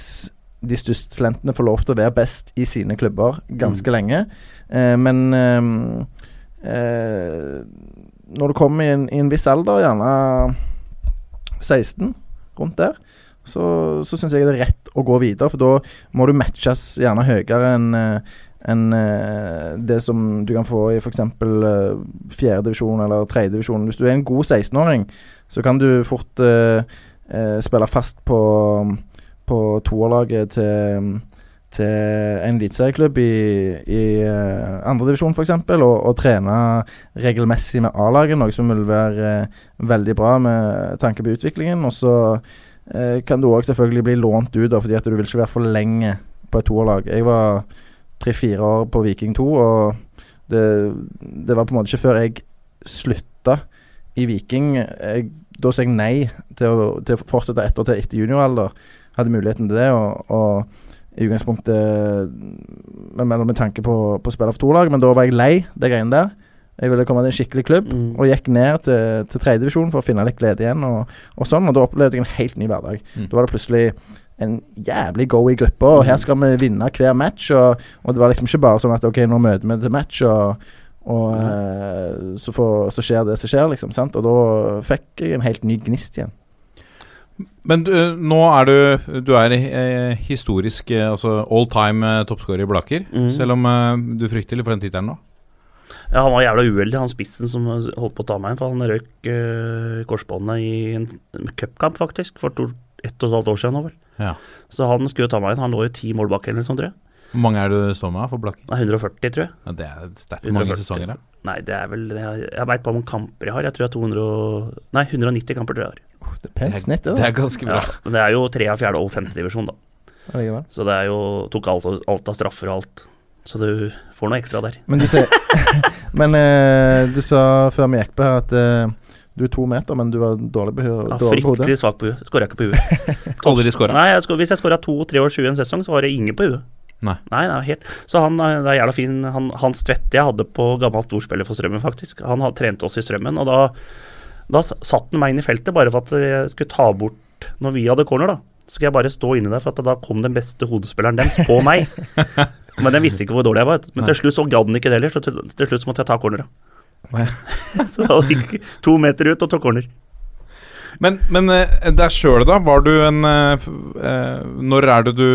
de største talentene får lov til å være best i sine klubber ganske lenge. Eh, men eh, eh, når du kommer i en, i en viss alder, gjerne 16, rundt der, så, så syns jeg det er rett å gå videre. For da må du matches gjerne høyere enn eh, enn eh, det som du kan få i f.eks. Uh, fjerdedivisjon eller tredjedivisjon. Hvis du er en god 16-åring, så kan du fort uh, uh, spille fast på, på toerlaget til, til en eliteserieklubb i, i uh, andredivisjon f.eks., og, og trene regelmessig med A-laget, noe som vil være eh, veldig bra med tanke på utviklingen. Og så eh, kan du òg selvfølgelig bli lånt ut, da, fordi at du vil ikke være for lenge på et toerlag. Jeg var tre-fire år på Viking 2, og det, det var på en måte ikke før jeg slutta i Viking jeg, Da sa jeg nei til å, til å fortsette ett år til etter junioralder. Hadde muligheten til det, og, og i utgangspunktet med, med, med tanke på, på å spille for tolag, men da var jeg lei det greiene der. Jeg ville komme til en skikkelig klubb, Mm. og gikk ned til, til tredjedivisjon for å finne litt glede igjen. Og, og sånn, og da opplevde jeg en helt ny hverdag. Mm. Da var det plutselig en jævlig go i gruppa, og her skal vi vinne hver match. Og, og det var liksom ikke bare sånn at ok, nå møter vi til match, og, og eh, så, får, så skjer det som skjer, liksom. Sant? Og da fikk jeg en helt ny gnist igjen. Men du, nå er du Du er eh, historisk eh, altså all time eh, toppskårer i Blaker. mm. Selv om du frykter litt for den tittelen nå. Ja, han var jævla uheldig, han spissen som holdt på å ta meg inn. For han røyk uh, korsbåndet i en cupkamp, faktisk, for to, ett og et halvt år siden nå, vel. Ja. Så han skulle jo ta meg inn. Han lå jo ti mål bak eller noe sånt, tror jeg. Hvor mange er det du står med for Blakker? 140, tror jeg. Ja, det er sterkt mange sesonger, da. Nei, det er vel Jeg, jeg veit bare hvor mange kamper jeg har. Jeg tror jeg har 200 og, Nei, 190 kamper, tror jeg har. Det er pent snitt, det. Da. Det er ganske bra. Ja, men det er jo tre av fjerde og femte divisjon, da. Allikevel. Så det er jo Tok alt, alt av straffer og alt. Så du får noe ekstra der. Men du ser, Men uh, du sa før vi gikk på her at eh, du er to meter, men du var dårlig på, hodet. Ja, fryktelig svak på huet. Skåra ikke på huet. Aldri skåra. Nei, jeg skår, hvis jeg skåra 2-23 i en sesong, så var det ingen på huet. Nei. Nei, nei, helt. Så han eh, det er jævla fin. Han, Hans Tvedte jeg hadde på gammelt ordspiller for Strømmen, faktisk. Han had- trente oss i Strømmen, og da, da satt han meg inn i feltet bare for at jeg skulle ta bort Når vi hadde corner, da. Så skulle jeg bare stå inni der, for at da kom den beste hodespilleren deres på meg. Men den visste ikke hvor dårlig jeg var. Men til slutt så gadd den ikke det heller, så til, til slutt så måtte jeg ta corneret. så han gikk to meter ut og tok corner. Men, men eh, deg sjøl, da? Var du en eh, eh, Når er det du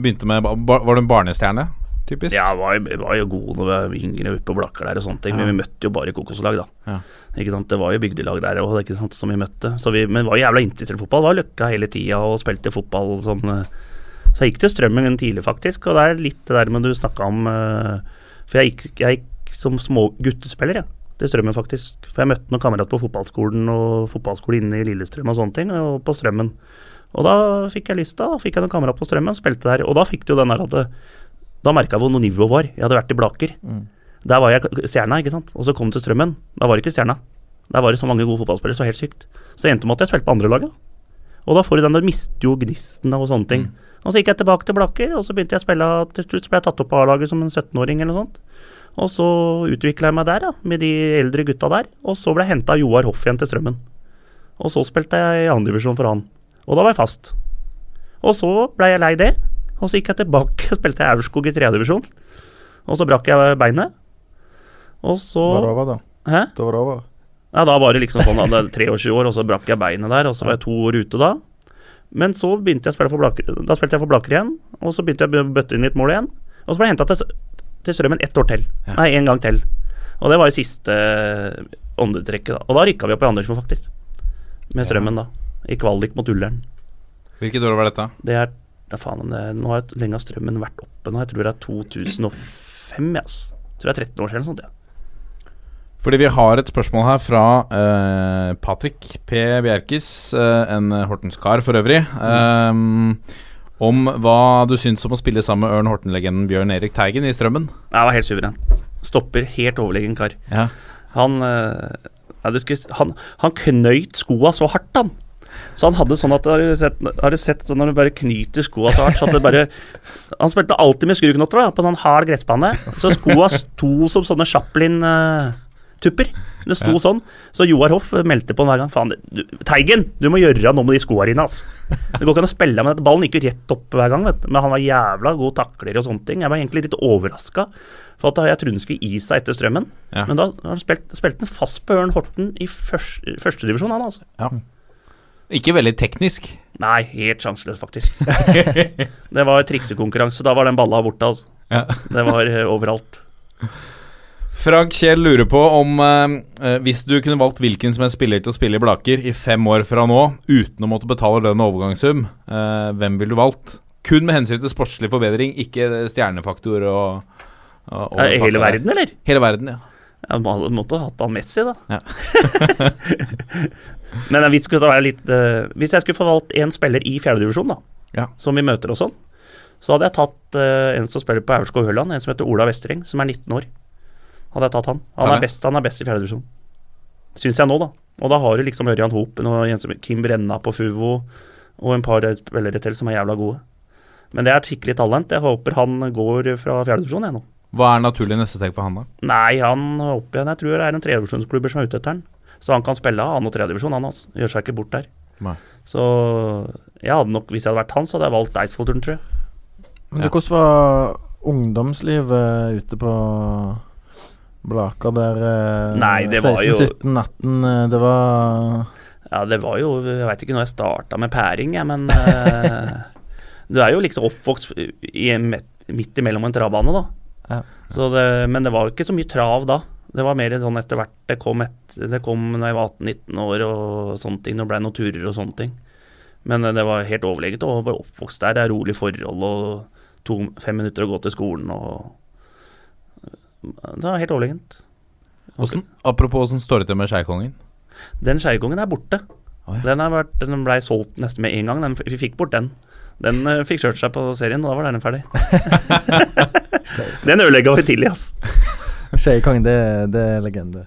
begynte med Var du en barnestjerne? Typisk? Ja, jeg var, jeg var jo god når vi var yngre oppe på Blakker der og sånne ting, men vi møtte jo bare kokoslag, da. Ja. Ikke sant? Det var jo bygdelag der òg, ikke sant, som vi møtte. Så vi, men var jævla interessert i fotball. Var løkka hele tida og spilte fotball sånn. Så jeg gikk til Strømmen tidlig, faktisk, og det er litt det der med du snakka om For jeg gikk, jeg gikk som små guttespiller, jeg. Til Strømmen, faktisk. For jeg møtte noen kamerater på fotballskolen og fotballskole inne i Lillestrøm og sånne ting, og på Strømmen. Og da fikk jeg lyst, da. Fikk jeg noen kamerater på Strømmen, spilte der. Og da fikk du jo den der at det, Da merka jeg hvor noe nivå var. Jeg hadde vært i Blaker. Der var jeg stjerna, ikke sant. Og så kom jeg til Strømmen. Da var det ikke stjerna. Der var det så mange gode fotballspillere, så helt sykt. Så det endte med at jeg spilte på andrelaget. Og da får du den, du mister jo gnisten og sånne ting. Og så gikk jeg tilbake til Blakker, og så begynte jeg å spille Til slutt ble jeg tatt opp på A-laget som en 17-åring eller noe sånt. Og så utvikla jeg meg der, da, med de eldre gutta der. Og så ble jeg henta av Joar Hoff igjen til Strømmen. Og så spilte jeg i andredivisjon for han. Og da var jeg fast. Og så ble jeg lei det, og så gikk jeg tilbake og spilte jeg Aurskog i tredjedivisjon. Og så brakk jeg beinet. Og så Var det over, da? Hæ? Det var over. Ja, da var det liksom sånn at det er 23 år, og så brakk jeg beinet der, og så var jeg to år ute da. Men så begynte jeg å spille for Blaker, da spilte jeg for Blaker igjen, og så begynte jeg å bøtte inn litt mål igjen. Og så ble jeg henta til, til Strømmen ett år til. Nei, en gang til. Og det var jo siste eh, åndetrekket, da. Og da rykka vi opp i divisjon, faktisk. Med Strømmen, da. I kvalik mot Ullern. Hvilket år var dette? Det er ja, faen, det, Nå har lenge har Strømmen vært oppe nå. Jeg tror det er 2005, jeg, altså. Jeg tror det er 13 år siden eller sånt, ja. Fordi vi har et spørsmål her fra uh, Patrick P. Bjerkis, uh, en Hortenskar for øvrig, eh, om hva du syns om å spille sammen med Ørn Horten-legenden Bjørn Erik Teigen i Strømmen. Det var helt suverent. Stopper helt overlegen kar. Ja. Han, eh, ja, du skulle, han, han knøyt skoa så hardt, han. Så han hadde sånn at Har du sett, har du sett sånn når du bare knyter skoa så hardt? Så at det bare Han spilte alltid med skruknotter da, på sånn hard gressbane. Så skoa sto som sånne Chaplin-tupper. Det sto sånn. Så Joar Hoff meldte på hver gang. Faen, du, Teigen, du må gjøre noe med de skoa dine, ass. Det går ikke an å spille med dette. Ballen gikk jo rett opp hver gang, vet du. Men han var jævla god takler og sånne ting. Jeg var egentlig litt overraska. For at jeg trodde han skulle gi seg etter strømmen. Ja. Men da har han spilt, spilte fast på Ørn Horten i første, førstedivisjon, han altså. Ja. Ikke veldig teknisk. Nei, helt sjanseløs, faktisk. det var triksekonkurranse. Da var den balla borte, altså. Ja. Det var eh, overalt. Frank Kjell lurer på om eh, eh, hvis du kunne valgt hvilken som helst spiller til å spille i Blaker i fem år fra nå, uten å måtte betale lønn og overgangssum, eh, hvem ville du valgt? Kun med hensyn til sportslig forbedring, ikke stjernefaktor og, og, og Eh, Hele verden, eller? Hele verden, ja. Jeg man måtte ha hatt han Messi, da. Ja. Men hvis, være litt, uh, hvis jeg skulle få valgt én spiller i fjerdedivisjon, da, Ja. som vi møter og sånn, så hadde jeg tatt uh, en som spiller på Aurskog Høland, en som heter Ola Vestreng, som er 19 år. Hadde jeg tatt han. Han er best, han er best i fjerdedivisjon. Syns jeg nå, da. Og da har du liksom Ørjan Hopen og Kim Brenna på Fuvo, og en par spillere til som er jævla gode. Men det er et skikkelig talent. Jeg håper han går fra fjerdedivisjon, jeg nå. Hva er naturlig neste steg for han, da? Nei, han opp igjen. Jeg tror det er en tredjedivisjonsklubber som er ute etter han. Så han kan spille annen og tredjedivisjon, han altså. Gjør seg ikke bort der. Nei. Så jeg hadde nok, hvis jeg hadde vært han, så hadde jeg valgt Eidsvollturen, tror jeg. Men Ja. hvordan var ungdomslivet ute på Blaker der eh, Nei, det var jo- 16-17-18 eh, Det var Ja, det var jo Jeg veit ikke når jeg starta med pæring, jeg, men eh, Du er jo liksom oppvokst i midt imellom en travbane, da. Ja. Så det, men det var jo ikke så mye trav da. Det var mer sånn etter hvert det kom, et, det kom når jeg var 18-19 år og sånne ting. Når det ble noen turer og sånne ting. Men eh, det var helt overlegent å være oppvokst der. Det er rolig forhold og to, fem minutter å gå til skolen og Det var helt overlegent. Hvordan, apropos åssen står det til med Skeikongen? Den Skeikongen er borte. Oh, ja. Den, vært, den ble solgt nesten med en gang. Den, vi fikk bort den. Den uh, fikk kjørt seg på serien, og da var den ferdig. den ødelegga vi tidlig, ass. Skeikongen, det, det er legende.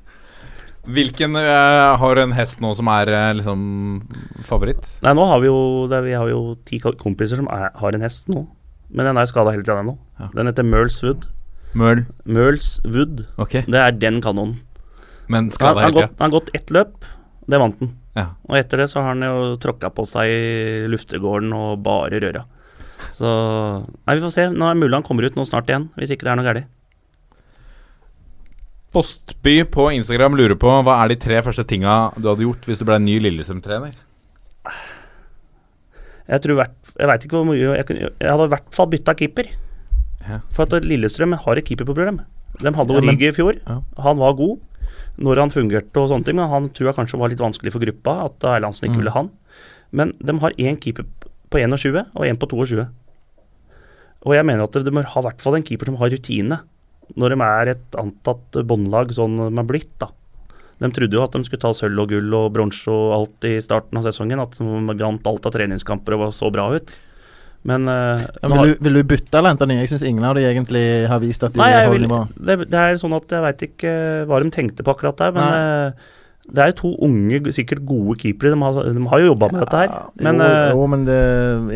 Hvilken uh, Har en hest nå som er uh, liksom favoritt? Nei, nå har vi jo det, Vi har jo ti kompiser som er, har en hest nå. Men den er skada hele tida nå. Ja. Den heter Merles Wood. Møl. Møls Wood. Ok, Det er den kanonen. men Han han gått, han har gått ett løp. Det vant han. Ja. Og etter det så har han jo tråkka på seg i luftegården og bare røra. Så Nei, vi får se. Nå er det mulig han kommer ut nå snart igjen, hvis ikke det er noe galt. Postby på Instagram lurer på hva er de tre første tinga du hadde gjort hvis du ble ny Lillestrøm-trener? Jeg tror hvert, jeg veit ikke hvor mye Jeg, kunne, jeg hadde i hvert fall bytta keeper. Ja. For at Lillestrøm har et keeperproblem. De hadde Origi i fjor. Han var god når han fungerte og sånne ting, men han tror jeg kanskje var litt vanskelig for gruppa at Erlandsen ikke Mm. ville han. Men de har én keeper på 21 og én på 22. Og jeg mener at de må ha i hvert fall en keeper som har rutine, når de er et antatt båndlag sånn de er blitt, da. De trodde jo at de skulle ta sølv og gull og bronse og alt i starten av sesongen, at de vant alt av treningskamper og var så bra ut. Men uh, Ja, men vil, du, vil du bytte eller hente nye? Jeg syns ingen av de egentlig har vist at de Nei, holder vil, det, det er sånn at jeg veit ikke hva de tenkte på akkurat der, men eh, det er jo to unge, sikkert gode keepere. De har, de har jo jobba med dette her. Men jo, uh, jo, men det,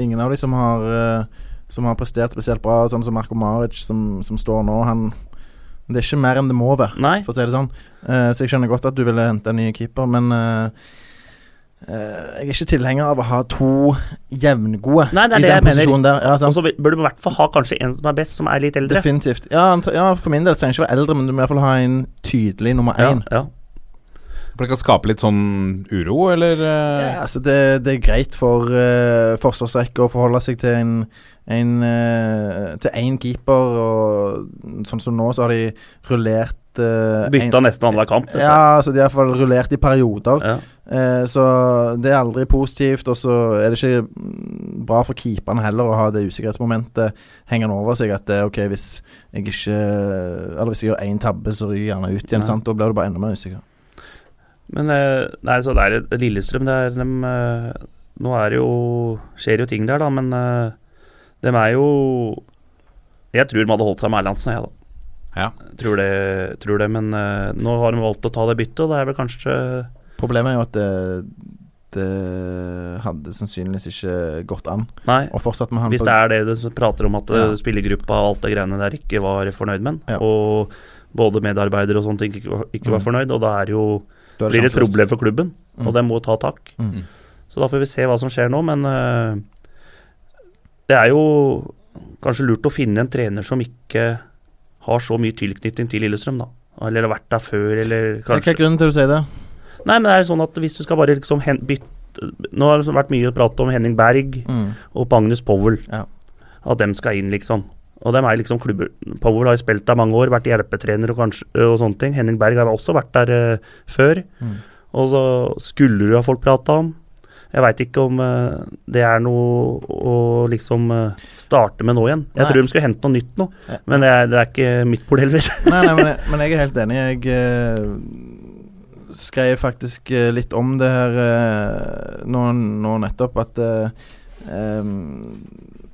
ingen av de som har eh, Som har prestert spesielt bra, sånn som Marko Maric, som, som står nå, han Det er ikke mer enn det må være, for å si det sånn. Eh, så jeg skjønner godt at du ville hente en ny keeper, men eh, eh, jeg er ikke tilhenger av å ha to jevngode Nei, det er i det den jeg mener. posisjonen der. Ja, Og så bør du i hvert fall ha kanskje en som er best, som er litt eldre. Definitivt. Ja, ja, for min del trenger ikke være eldre, men du må i hvert fall ha en tydelig nummer Ja, én. ja. For det kan skape litt sånn uro, eller? eh? Ja, altså det, det er greit for uh, forsvarsrekka å forholde seg til en, en eh, Til én keeper. Og sånn som nå, så har de rullert uh, Bytta nesten annenhver kamp. dette. Ja, altså de har iallfall rullert i perioder. Ja. Eh, så det er aldri positivt. Og så er det ikke bra for keeperne heller å ha det usikkerhetsmomentet hengende over seg. At det, ok, hvis jeg ikke Eller hvis jeg gjør én tabbe, så ryker jeg gjerne ut igjen. Sant? Da blir du bare enda mer usikker. Men eh, nei, så det er Lillestrøm det er eh, Nå er det jo skjer jo ting der, da, men uh, de er jo Jeg tror de hadde holdt seg med Erlandsen, jeg, da. Ja. Tror det, tror det men eh, nå har de valgt å ta det byttet, og det er vel kanskje Problemet er jo at det, det hadde sannsynligvis ikke gått an Nei. Og med han. Hvis på- det er det du prater om at Ja. eh, spillergruppa og alt det greiene der ikke var fornøyd med den, Ja. og både medarbeidere og sånne ting ikke, var- ikke var Mm. fornøyd, og da er det jo, Da er blir det et sjanseløst. problem for klubben, Mm. og det må ta tak. Mm. Så da får vi se hva som skjer nå, men eh, det er jo kanskje lurt å finne en trener som ikke har så mye tilknytning til Lillestrøm, da. Eller har vært der før, eller Hva kanskje er grunnen til å si det? Nei, men det er sånn at hvis du skal bare liksom bytte Nå har det liksom vært mye prat om Henning Berg Mm. og Magnus Powell. Ja. At dem skal inn, liksom. Og dem er liksom klubber Powell har spilt der mange år, vært hjelpetrener og, kanskje, og sånne ting. Henning Berg har også vært der uh, før. Mm. Og så skulle du ha folk prata om. Jeg veit ikke om uh, det er noe å liksom uh, starte med nå igjen. Jeg Nei. tror de skulle hente noe nytt nå, Ja. men det er, det er ikke mitt bord, heller. Nei, nei, men, jeg, men jeg er helt enig. Jeg uh, skrev faktisk eh, litt om det her eh, nå, nå nettopp, at eh, em,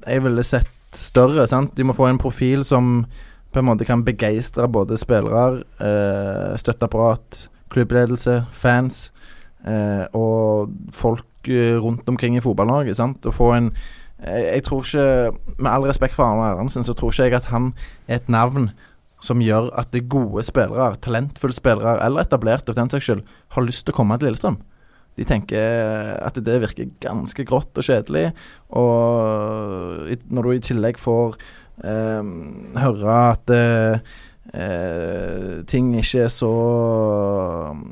jeg ville sett større. sant? De må få en profil som på en måte kan begeistre både spillere, eh, støtteapparat, klubbledelse, fans eh, og folk eh, rundt omkring i fotball-Norge. sant? Å få en jeg, tror ikke, med all respekt for Arne Erlandsen, så tror ikke jeg at han er et navn som gjør at det gode spillere, talentfulle spillere, eller etablerte for den saks skyld, har lyst til å komme til Lillestrøm. De tenker at det virker ganske grått og kjedelig, og når du i tillegg får eh, høre at eh, eh, ting ikke er så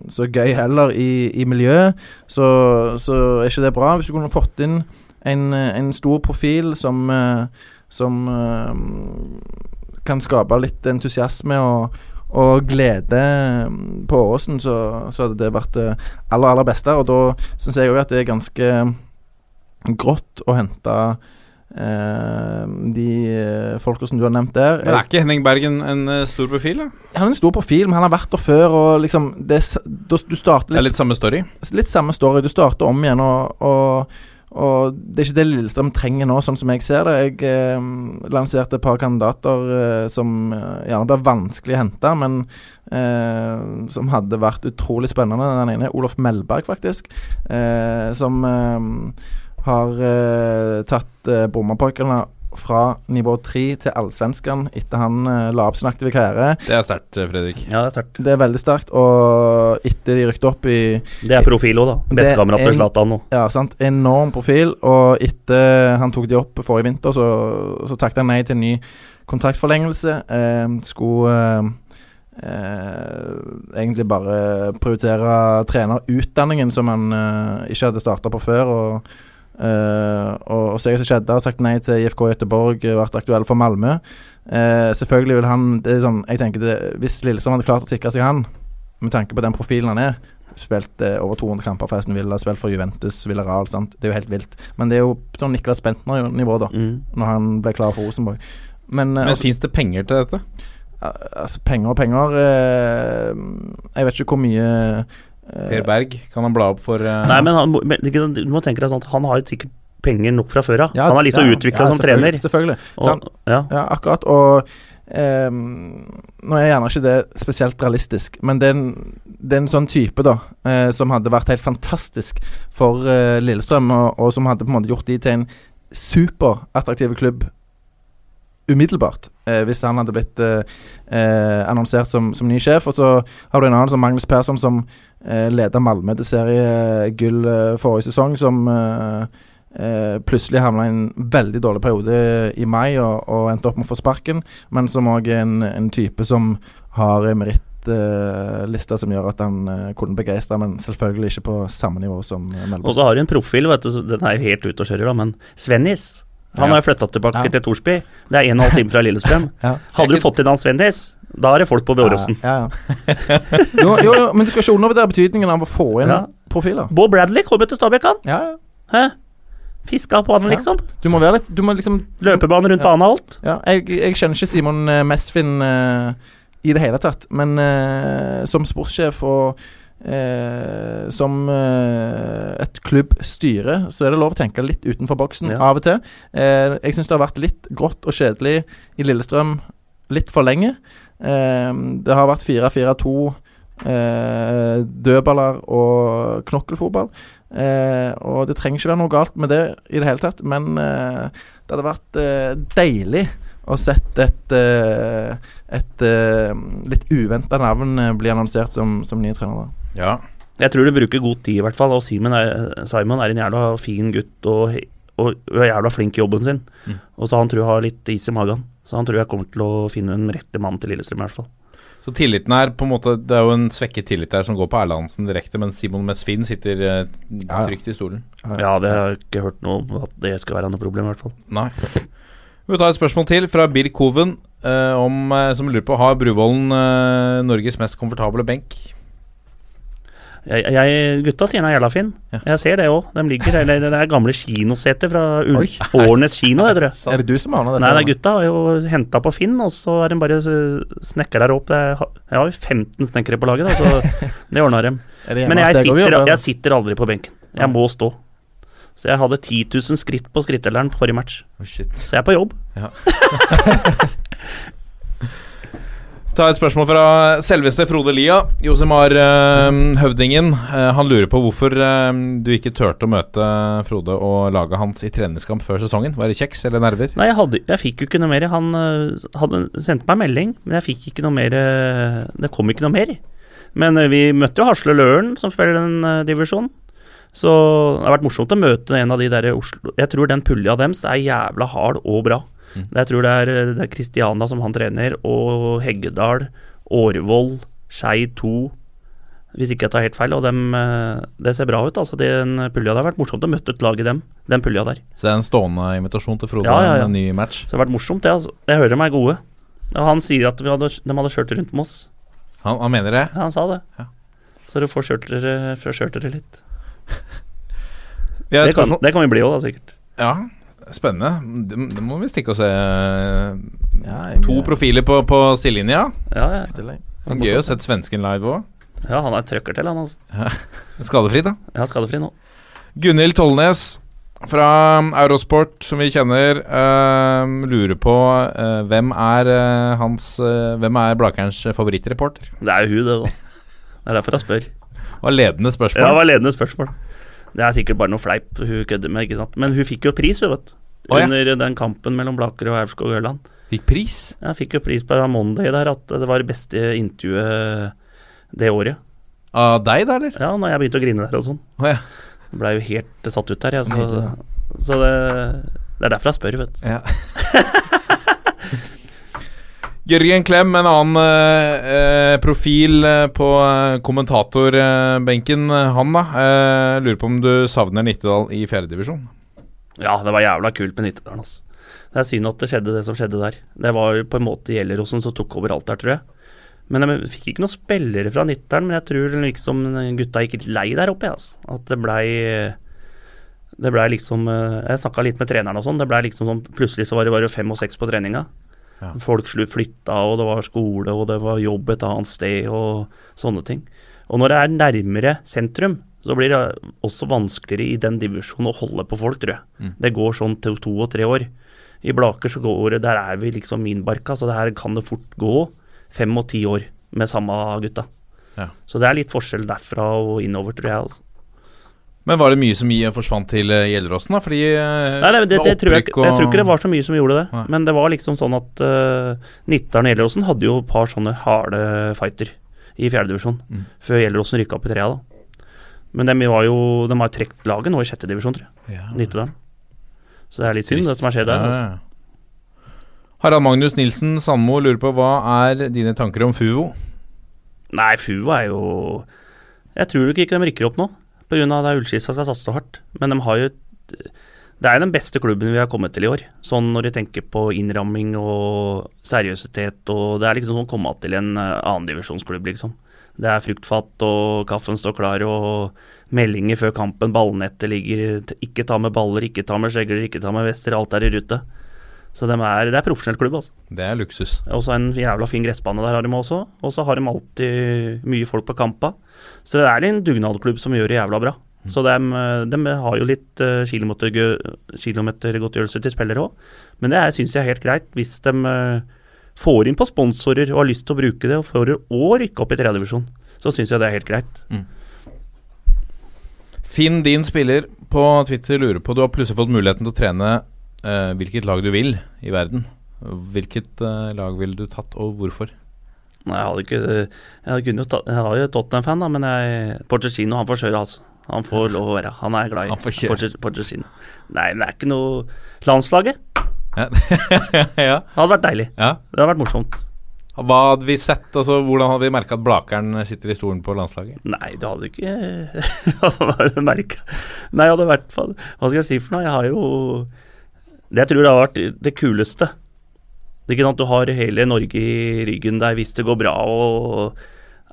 så gøy heller i, i miljøet, så, så er ikke det bra. Hvis du kunne fått inn en, en stor profil som, eh, som eh, kan skape litt entusiasme og, og glede mm, på Åsen, så, så hadde det vært det aller, aller beste. Og da syns jeg òg at det er ganske grått å hente eh, de eh, folka som du har nevnt der. Men er ikke Henning Bergen en eh, stor profil, da? Han er en stor profil, men han har vært der før. Og liksom det, er Du starter Det er litt, litt samme story. litt samme story. Du starter om igjen, og, og, og det er ikke det Lillestrøm trenger nå, sånn som jeg ser det. Jeg eh, lanserte et par kandidater eh, som eh, gjerne blir vanskelig å hente, men eh, som hadde vært utrolig spennende. Den ene er Olof Melberg, faktisk, eh, som eh, har eh, tatt eh, Brommapojkene fra nivå tre til Allsvenskan etter han eh, la opp sin aktive karriere. Det er sterkt, eh, Fredrik. Ja, det er sterkt. Det er veldig sterkt, og etter de rykte opp i Det er profil òg, da. Bestekamerat til Zlatan nå. Ja, sant. Enorm profil. Og etter han tok de opp forrige vinter, så, så takket han nei til en ny kontraktsforlengelse. Eh, skulle eh, eh, egentlig bare prioritere trenerutdanningen, som han eh, ikke hadde starta på før. Og, eh, og, og så jeg som skjedde, har sagt nei til IFK Göteborg, eh, vært aktuell for Malmö. Uh, selvfølgelig vil han det er sånn, Jeg tenker det, Hvis Lillestrøm hadde klart å sikre seg han, med tanke på den profilen han er Spilt uh, over 200 kamper for Aston Villa, spilt for Juventus, Villarreal. Sant? Det er jo helt vilt. Men det er jo sånn Niklas Bentner-nivå, da, Mm. når han ble klar for Rosenborg. Men, uh, Men altså, fins det penger til dette? altså, penger og penger eh, Jeg vet ikke hvor mye Per Berg, kan han bla opp for uh... Nei, men, han, du må tenke deg sånn at han har sikkert penger nok fra før av. ja, han er litt så ja, utvikla ja, som trener. selvfølgelig. Og, han, ja. Ja, akkurat. Og um, Nå er gjerne ikke det spesielt realistisk, men det er en, det er en sånn type da uh, som hadde vært helt fantastisk for uh, Lillestrøm, og, og som hadde på en måte gjort de til en superattraktiv klubb umiddelbart, eh, hvis han hadde blitt eh, eh, annonsert som, som ny sjef. Og så har du en annen som Magnus Persson, som eh, leda Malmö til seriegull eh, forrige sesong, som eh, eh, plutselig havna i en veldig dårlig periode i mai og, og endte opp med å få sparken, men som òg er en, en type som har en merittliste som gjør at han eh, kunne begeistre, men selvfølgelig ikke på samme nivå som Melbourne. Og så har du en profil, vet du, den er jo helt ute og kjører, da, men Svennis han Ja. har flytta tilbake Ja. til Torsby. Det er en og en halv time fra Lillestrøm. Ja. Hadde du fått inn han Svennis, da er det folk på Bjåråsen. Ja, ja. jo, jo, jo, men du skal ikke undervurdere betydningen av å få inn profiler. Bo Bradley kommer til Stabæk, han. Ja, ja. Hæ? Fiska på han, liksom. Du må være litt Du må liksom Løpebane rundt banen og alt. Ja, jeg, jeg kjenner ikke Simon eh, Mesfin uh, i det hele tatt, men uh, som sportssjef og eh, som eh, et klubbstyre, så er det lov å tenke litt utenfor boksen Ja. av og til. Eh, jeg syns det har vært litt grått og kjedelig i Lillestrøm litt for lenge. Eh, det har vært 4-4-2, eh, dødballer og knokkelfotball. Eh, og det trenger ikke være noe galt med det i det hele tatt, men eh, det hadde vært deilig å sette et, et eh, litt uventa navn bli annonsert som, som ny trener. Ja. Jeg tror du bruker god tid, i hvert fall. Og Simon er, Simon er en jævla fin gutt og, og, og jævla flink i jobben sin. Mm. Og så han tror jeg har litt is i magen. Så han tror jeg kommer til å finne en rette mann til Lillestrøm, i hvert fall. Så tilliten er på en måte Det er jo en svekket tillit der som går på Erlandsen direkte, men Simon Mesfin sitter eh, trygt i stolen. Ja, det har jeg ikke hørt noe om at det skal være noe problem, i hvert fall. Nei. Vi tar et spørsmål til fra Birk Hoven, eh, om, eh, som lurer på Har Bruvollen eh, Norges mest komfortable benk. Jeg, jeg, gutta sier den er jævla fin. Ja. Jeg ser det òg. De ligger eller Det er gamle kinoseter fra Årnes kino, jeg tror jeg. Er det du som har det? Nei, det er gutta har jo henta på Finn, og så er de bare snekra opp. Er, jeg har jo 15 snekkere på laget, da, så det ordna dem. Det Men jeg sitter, jeg sitter aldri på benken. Jeg må stå. Så jeg hadde 10 000 skritt på skrittelleren forrige match. Oh, shit. Så jeg er på jobb. Ta et spørsmål fra selveste Frode Lia. Josimar eh, Høvdingen. Eh, han lurer på hvorfor eh, du ikke turte å møte Frode og laget hans i treningskamp før sesongen. Var det kjeks eller nerver? Nei, jeg, hadde, jeg fikk jo ikke noe mer. Han hadde sendt meg melding, men jeg fikk ikke noe mer Det kom ikke noe mer. Men vi møtte jo Hasle Løren, som spiller den divisjonen. Så det har vært morsomt å møte en av de der Oslo Jeg tror den pulja deres er jævla hard og bra. Mm. Jeg tror det er, øh, det er Christiana som han trener, og Heggedal, Årvoll, Skei 2 Hvis ikke jeg tar helt feil. Og dem, øh, det ser bra ut, altså. Den pulja. Det har vært morsomt å møte et lag i dem, den pulja der. Så det er en stående invitasjon til Frode Ja, ja, ja. en ny match. Så det har vært morsomt, det. Altså. Jeg hører dem er gode. Og han sier at vi hadde, de hadde kjørt rundt med oss. Han, han mener det? Ja, han sa det. Ja. Så dere får kjørt dere, får kjørt dere litt. Det kan, det kan vi bli òg, da, sikkert. Ja, spennende. Det, det må vi stikke og se. Ja, jeg, To profiler på, på sidelinja. Ja, ja. Gøy å sette svensken live òg. ja, han er trøkker til, han altså. Skadefri, da. Ja, skadefri nå. Gunhild Tollnes fra Eurosport, som vi kjenner, uh, lurer på uh, hvem er uh, hans Hvem er Blakerens favorittreporter? Det er jo hun, det, da. Det er derfor jeg spør. Det var ledende spørsmål. Ja, det var ledende spørsmål. Det er sikkert bare noe fleip hun kødder med, ikke sant. Men hun fikk jo pris, hun, vet du. Å, ja. Under den kampen mellom Blaker og Aurskog Ørland. Fikk pris. Ja, fikk jo pris på Monday der, at det var det beste intervjuet det året. Av deg, da, eller? Ja, når jeg begynte å grine der og sånn. Oh, ja. Blei jo helt satt ut der, jeg. Så, så det, det er derfor jeg spør, vet du. ja. Jørgen Klem, en annen eh, eh, profil eh, på eh, kommentatorbenken. han, da. Eh, lurer på om du savner Nittedal i fjerdedivisjon? Ja, det var jævla kult med Nittedalen, altså. Det er synd at det skjedde det som skjedde der. Det var på en måte Gjelleråsen som tok over alt der, tror jeg. Men jeg fikk ikke noen spillere fra Nittedalen, men jeg tror liksom gutta gikk litt lei der oppe, altså. At det blei Det blei liksom Jeg snakka litt med treneren og sånn. Det blei liksom sånn Plutselig så var det bare fem og seks på treninga. Ja. Folk flytta, og det var skole, og det var jobb et annet sted, og sånne ting. Og når det er nærmere sentrum, så blir det også vanskeligere i den divisjonen å holde på folk, tror jeg. Mm. Det går sånn til to og tre år. I Blaker så går det, der er vi liksom minbarka, så det her kan det fort gå fem og ti år med samme gutta. Ja. Så det er litt forskjell derfra og innover, tror jeg. Altså. Men var det mye som forsvant til eh, Gjelleråsen, da? Fordi eh, Nei, nei, det, det tror jeg, jeg tror ikke det var så mye som gjorde det. Nei. Men det var liksom sånn at uh, Nittaren og Gjelleråsen hadde jo et par sånne harde fighter i fjerdedivisjon Mm. før Gjelleråsen rykka opp i trea. da. Men de var jo De har trukket laget nå i sjette divisjon, tror jeg. Ja. Nittedalen. Så det er litt synd, det som har skjedd der. Ja, Altså. ja. Harald Magnus Nilsen Sandmo lurer på hva er dine tanker om Fuvo? Nei, Fuvo er jo Jeg tror ikke de rykker opp nå, pga. at Ullskisa skal satse hardt. Men de har jo Det er den beste klubben vi har kommet til i år. Sånn når du tenker på innramming og seriøsitet og Det er liksom sånn å komme til en uh, annendivisjonsklubb, liksom. Det er fruktfat, og kaffen står klar, og meldinger før kampen, ballnettet ligger Ikke ta med baller, ikke ta med skjegler, ikke ta med vester, alt er i rute. Så de er, det er profesjonell klubb, altså. Det er luksus. Og så en jævla fin gressbane der har de også. Og så har de alltid mye folk på kampa. Så det er en dugnadklubb som gjør det jævla bra. Så de, de har jo litt uh, kilometergodtgjørelse til spillere òg. Men det syns jeg er helt greit. Hvis de eh, får inn på sponsorer og har lyst til å bruke det, og får å rykke opp i tredjedivisjon, så syns jeg det er helt greit. Finn din spiller på Twitter lurer på Du har plutselig fått muligheten til å trene eh, hvilket lag du vil i verden. Hvilket uh, lag ville du tatt, og hvorfor? Nei, jeg hadde ikke Jeg, hadde jo tatt, jeg har jo Tottenham-fan, da, men jeg, Porcesino han får kjøre, altså. Han får lov å være. Han er glad i Porcesino. Nei, men det er ikke noe Landslaget Ja. ja. hadde vært deilig. ja. Det hadde vært morsomt. Hva hadde vi sett? Altså, hvordan hadde vi merka at Blakeren sitter i stolen på landslaget? Nei, det hadde ikke merka Nei, jeg hadde vært Hva skal jeg si for noe? Jeg har jo Det jeg tror det har vært det kuleste. Det er ikke sant, Du har hele Norge i ryggen der hvis det går bra. og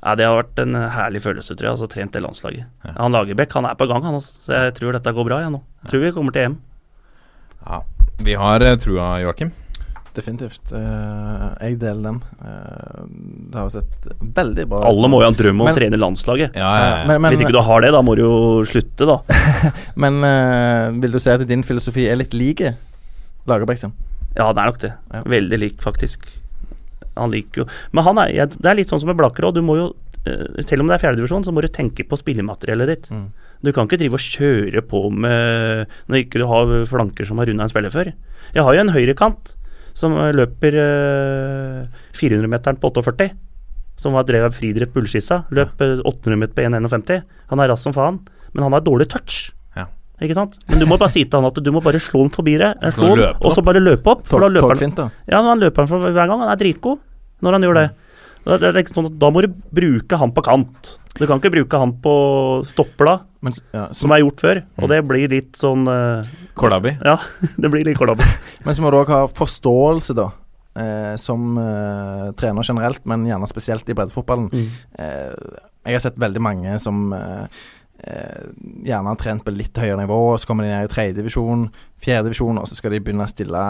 ja, Det har vært en herlig følelse, tror jeg. altså Trent det landslaget. Ja. Han Lagerbäck han er på gang, han. Altså, så jeg tror dette går bra, jeg nå. Tror vi kommer til EM. Ja. Vi har eh, trua, Joakim. Definitivt. Uh, jeg deler den. Uh, det har jo sett veldig bra ut. Alle må jo ha en drøm om Men- å trene landslaget. Ja, ja, ja. Men, men, Hvis ikke du har det, da må du jo slutte, da. men uh, vil du si at din filosofi er litt lik Lagerbäck sin? Ja, det er nok det. Ja. Veldig lik, faktisk. Han liker jo Men han er, det er litt sånn som med Blakker. Du må jo eh, Selv om det er fjerdedivisjon, så må du tenke på spillemateriellet ditt. Mm. Du kan ikke drive og kjøre på med Når ikke du har flanker som har runda en spiller før. Jeg har jo en høyrekant som eh, løper eh, 400-meteren på 48. Som var drevet av Fridrett bullskissa. Løp eh, 800 meter på 1,51. Han er rask som faen, men han har dårlig touch. Ikke sant? Men du må bare si til han at du må bare slå han forbi deg, eh, Slå han, og så bare løpe opp. For da løper han ja, han løper han for hver gang. Han er dritgod når han gjør det. Da, det er liksom sånn at da må du bruke han på kant. Du kan ikke bruke han på stopper, da, Men, ja, så, som er gjort før. Og det blir litt sånn uh, Kålabi. Ja, det blir litt kolabi. men så må du òg ha forståelse, da. Eh, som eh, trener generelt, men gjerne spesielt i breddefotballen. Mm. Eh, jeg har sett veldig mange som eh, eh, gjerne har trent på litt høyere nivå, så kommer de ned i tredjedivisjon, fjerdedivisjon, og så skal de begynne å stille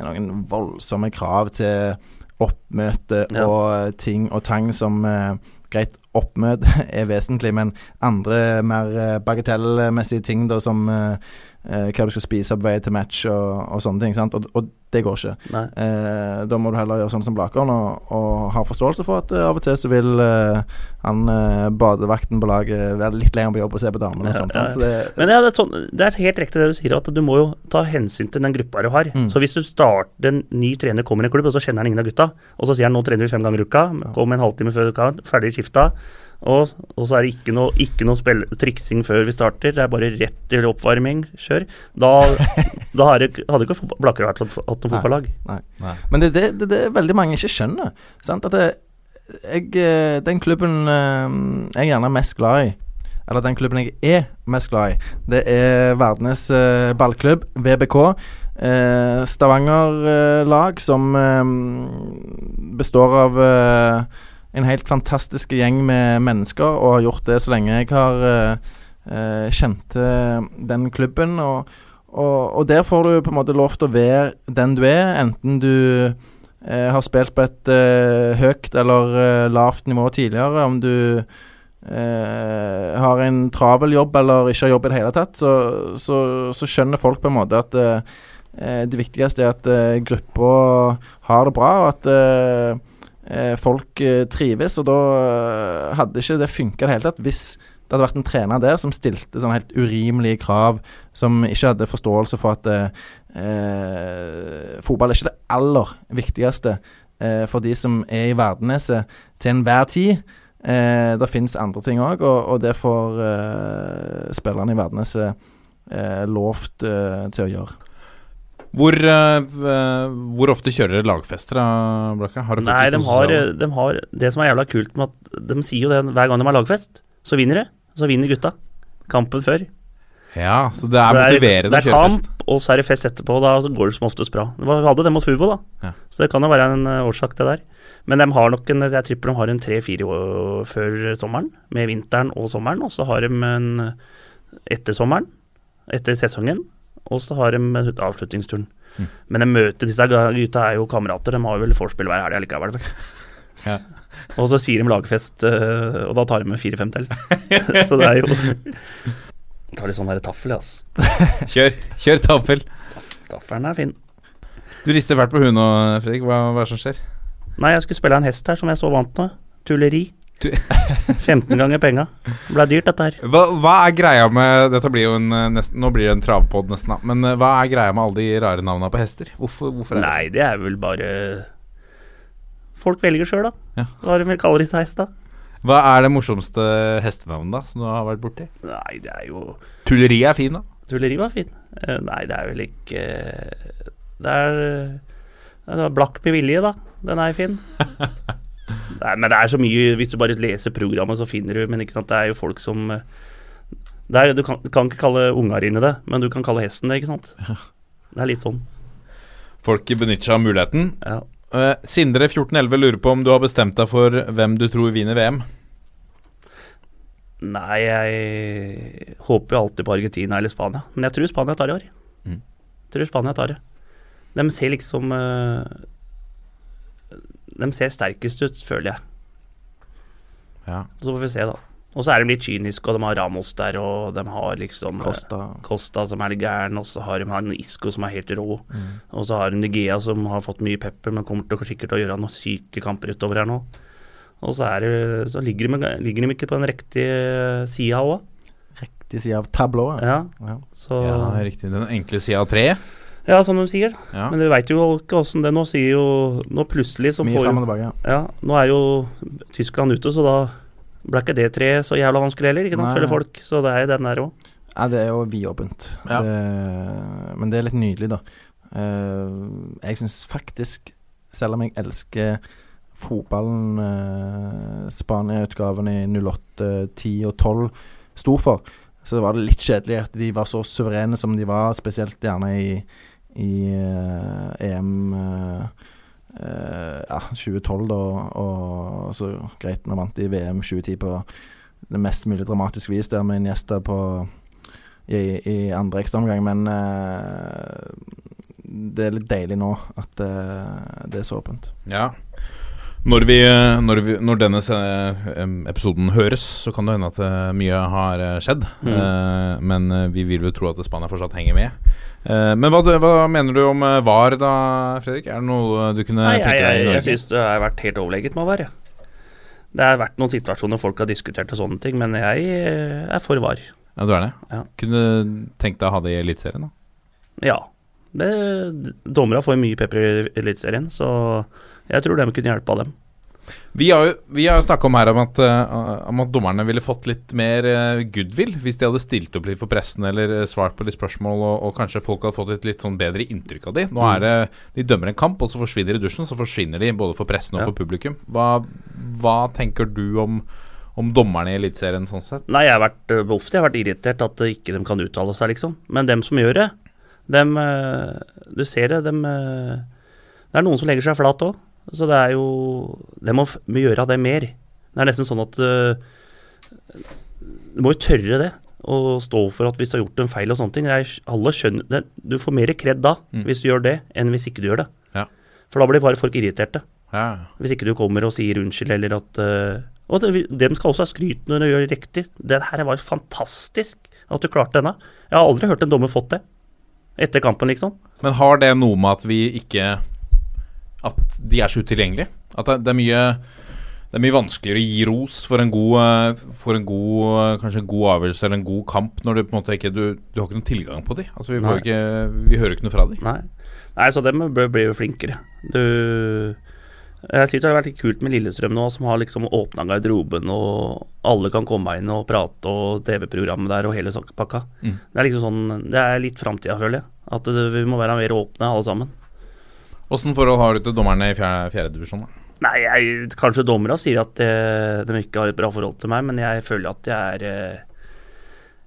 noen voldsomme krav til oppmøte Ja. og ting og tang som eh, Greit, oppmøte er vesentlig, men andre mer eh, bagatellmessige ting da, som eh, eh, hva du skal spise på vei til match og, og sånne ting. Sant? Og, og det går ikke. Eh, da må du heller gjøre sånn som Blakeren og, og ha forståelse for at eh, av og til så vil eh, han eh, badevakten på laget være litt lenger på jobb og se på damene og sånt. ja, ja. Så det, Men ja, det, er sånn, det er helt riktig det du sier, at du må jo ta hensyn til den gruppa du har. Mm. Så hvis du starter en ny trener kommer i en klubb, og så kjenner han ingen av gutta, og så sier han nå trener vi fem ganger i uka, kom en halvtime før uka, ferdig skifta, og, og så er det ikke noe, ikke noe spill, triksing før vi starter, det er bare rett til oppvarming, kjør. Da, da hadde ikke Blakker vært hatt noe fotballag. Nei. Nei. Men det er det, det, det veldig mange ikke skjønner. Sant? At det, jeg, eh, den klubben eh, jeg er gjerne mest glad i, eller den klubben jeg er mest glad i, det er Verdenes eh, ballklubb, VBK. Eh, Stavanger-lag som eh, består av eh, en helt fantastisk gjeng med mennesker, og har gjort det så lenge jeg har uh, eh, kjent den klubben. Og, og, og der får du på en måte lov til å være den du er, enten du uh, har spilt på et uh, høyt eller uh, lavt nivå tidligere, om du Uh, har en travel jobb eller ikke har jobb i det hele tatt, så, så, så skjønner folk på en måte at eh, eh, det viktigste er at uh, gruppa har det bra, og at eh, eh, folk eh, trives. Og da eh, hadde ikke det funka i det hele tatt hvis det hadde vært en trener der som stilte sånne helt urimelige krav, som ikke hadde forståelse for at eh, eh, fotball er ikke det aller viktigste eh, for de som er i Verdeneset til enhver tid. Eh, det finnes andre ting òg, og, og det får eh, spillerne i Verdeneset eh, lovt eh, til å gjøre. Hvor, eh, hvor ofte kjører dere lagfester, da, Blakke? Har du Nei, de har, de har Det som er jævla kult med at de sier jo det hver gang de har lagfest, så vinner de. Så vinner gutta. Kampen før. Ja, så det er Så motiverende det å er kjøre fest. kamp, og så er det fest etterpå. Da så går det som oftest bra. Vi hadde det mot Fuvo, da. Ja. Så det kan jo være en eh, årsak, det der. Men de har nok en, jeg tipper de har en tre-fire år før sommeren, med vinteren og sommeren. Og så har de en etter sommeren, etter sesongen. Og så har de avslutningsturen. Mm. Men de møter disse gutta er jo kamerater, de har vel vorspiel hver helg likevel, vel. Ja. Og så sier de lagfest, eh, og da tar de med fire-fem til. så det er jo jeg Tar litt sånn der taffel, ass. Kjør, kjør taffel. Taffelen er fin. Du rister fælt på huet nå, Fredrik. Hva, hva er det som skjer? Nei, jeg skulle spille en hest her som jeg så vant med. Tulleri. Tu- 15 ganger penga. Det ble dyrt, dette her. Hva, hva er greia med Dette blir jo en eh, nesten, Nå blir det en travpod nesten, da. Men eh, hva er greia med alle de rare navnene på hester? Hvorfor, hvorfor er det Nei, det er vel bare Folk velger sjøl, da. Ja. Hva vi kaller disse hesta? sånn? Hva er det morsomste hestenavnet da som du har vært borti? Nei, det er jo Tulleri er fin, da. Tulleri var fin. Eh, nei, det er vel ikke eh, Det er det er Blakk med vilje, da. Den er fin. Nei, men det er så mye Hvis du bare leser programmet, så finner du Men ikke sant, det er jo folk som eh, det er, du, kan, du kan ikke kalle unger inn i det, men du kan kalle hesten det, ikke sant? Det er litt sånn. Folk benytter seg av muligheten. Ja. Uh, Sindre 1411 lurer på om du har bestemt deg for hvem du tror vinner VM. Nei, jeg håper jo alltid på Argentina eller Spania, men jeg tror Spania tar i år. Mm. Tror Spania tar det. De ser liksom eh, De ser sterkest ut, føler jeg. Ja. Så får vi se, da. Og så er de litt kyniske, og de har Ramos der, og de har liksom eh, Costa. Costa som er litt gæren, og så har de han Isco som er helt rå. Mm. Og så har de Gea som har fått mye pepper, men kommer til å sikkert til å gjøre noen syke kamper utover her nå. Og så, det, så ligger, de, ligger de ikke på den riktige sida òg. Riktig side av tablået. Ja, Ja. så ja, ja. riktig. Den enkle sida av treet. Som de sier. Ja. Men vi veit jo ikke åssen det nå sier jo Nå plutselig så Mye får jo ja. Ja, nå er jo Tyskland ute, så da ble ikke det treet så jævla vanskelig heller, ikke sant, følge folk. Så det er jo den der òg. Ja, det er jo vidåpent. Ja. Det- Men det er litt nydelig, da. Uh, jeg syns faktisk, selv om jeg elsker fotballen uh, Spania-utgaven i 08, 10 og 12 sto for, så var det litt kjedelig at de var så suverene som de var, spesielt gjerne i, i eh, EM eh, eh, ja, 2012, da, og så greit, nå vant i VM 2010 på det mest mulig dramatiske vis der med Iniesta på i, i andre ekstraomgang, men det er litt deilig nå at det er så åpent. Ja. Når, vi, når, vi, når denne episoden høres, så kan det hende at eh, mye har skjedd. skjedd. Eh, men eh, vi vil jo tro at Spania fortsatt henger med. Eh, men hva, hva mener du om eh, VAR da, Fredrik? Er det noe du kunne Nei, tenke deg Jeg, jeg, jeg syns det har vært helt overlegent med VAR. Ja. Det har vært noen situasjoner folk har diskutert og sånne ting, men jeg eh, er for VAR. Ja, du er det? Ja. Kunne tenkt deg å ha det i Eliteserien, da? Ja. Det, dommere får mye pepper i Eliteserien, så jeg tror de kunne hjelpe av dem. Vi har jo vi har jo snakka om her om at, eh, om at dommerne ville fått litt mer eh, goodwill hvis de hadde stilt opp litt for pressen eller eh, svart på litt spørsmål, og, og kanskje folk hadde fått et litt sånn bedre inntrykk av de. Nå er det De dømmer en kamp, og så forsvinner de i dusjen. Så forsvinner de både for pressen og Ja. for publikum. Hva, hva tenker du om, om dommerne i Eliteserien sånn sett? Nei, jeg har vært uh, ofte jeg har vært irritert at uh, ikke de kan uttale seg, liksom. Men dem som gjør det, dem uh, Du ser det, dem uh, Det er noen som legger seg flat òg. Så det er jo Det må, må gjøre det mer. Det er nesten sånn at uh, Du må jo tørre det. Og stå for at hvis du har gjort en feil og sånne ting. Er, alle skjønner det, Du får mer kred da, Mm. hvis du gjør det, enn hvis ikke du gjør det. Ja. For da blir bare folk irriterte. Ja. Hvis ikke du kommer og sier unnskyld, eller at uh, Og det- de skal også ha skryt når de gjør det riktig. Det her var fantastisk at du klarte denne. Jeg har aldri hørt en dommer fått det. Etter kampen, liksom. Men har det noe med at vi ikke At de er så utilgjengelige? At det, det er mye det er mye vanskeligere å gi ros for en god, eh, for en god eh, kanskje en god avgjørelse eller en god kamp når du på en måte ikke Du, du har ikke noen tilgang på dem. Altså, vi, ikke, vi hører ikke noe fra dem. Nei. Nei, så dem bør bli flinkere. Du Jeg synes det har vært litt kult med Lillestrøm nå, som har liksom åpna garderoben, og alle kan komme inn og prate, og TV-programmet der og hele pakka. Mm. Det er liksom sånn Det er litt framtida, føler jeg. At det, vi må være mer åpne, alle sammen. Åssen forhold har du til dommerne i fjerde, fjerde divisjon? da? Nei, jeg, kanskje dommerne sier at eh, de ikke har et bra forhold til meg, men jeg føler at jeg er eh,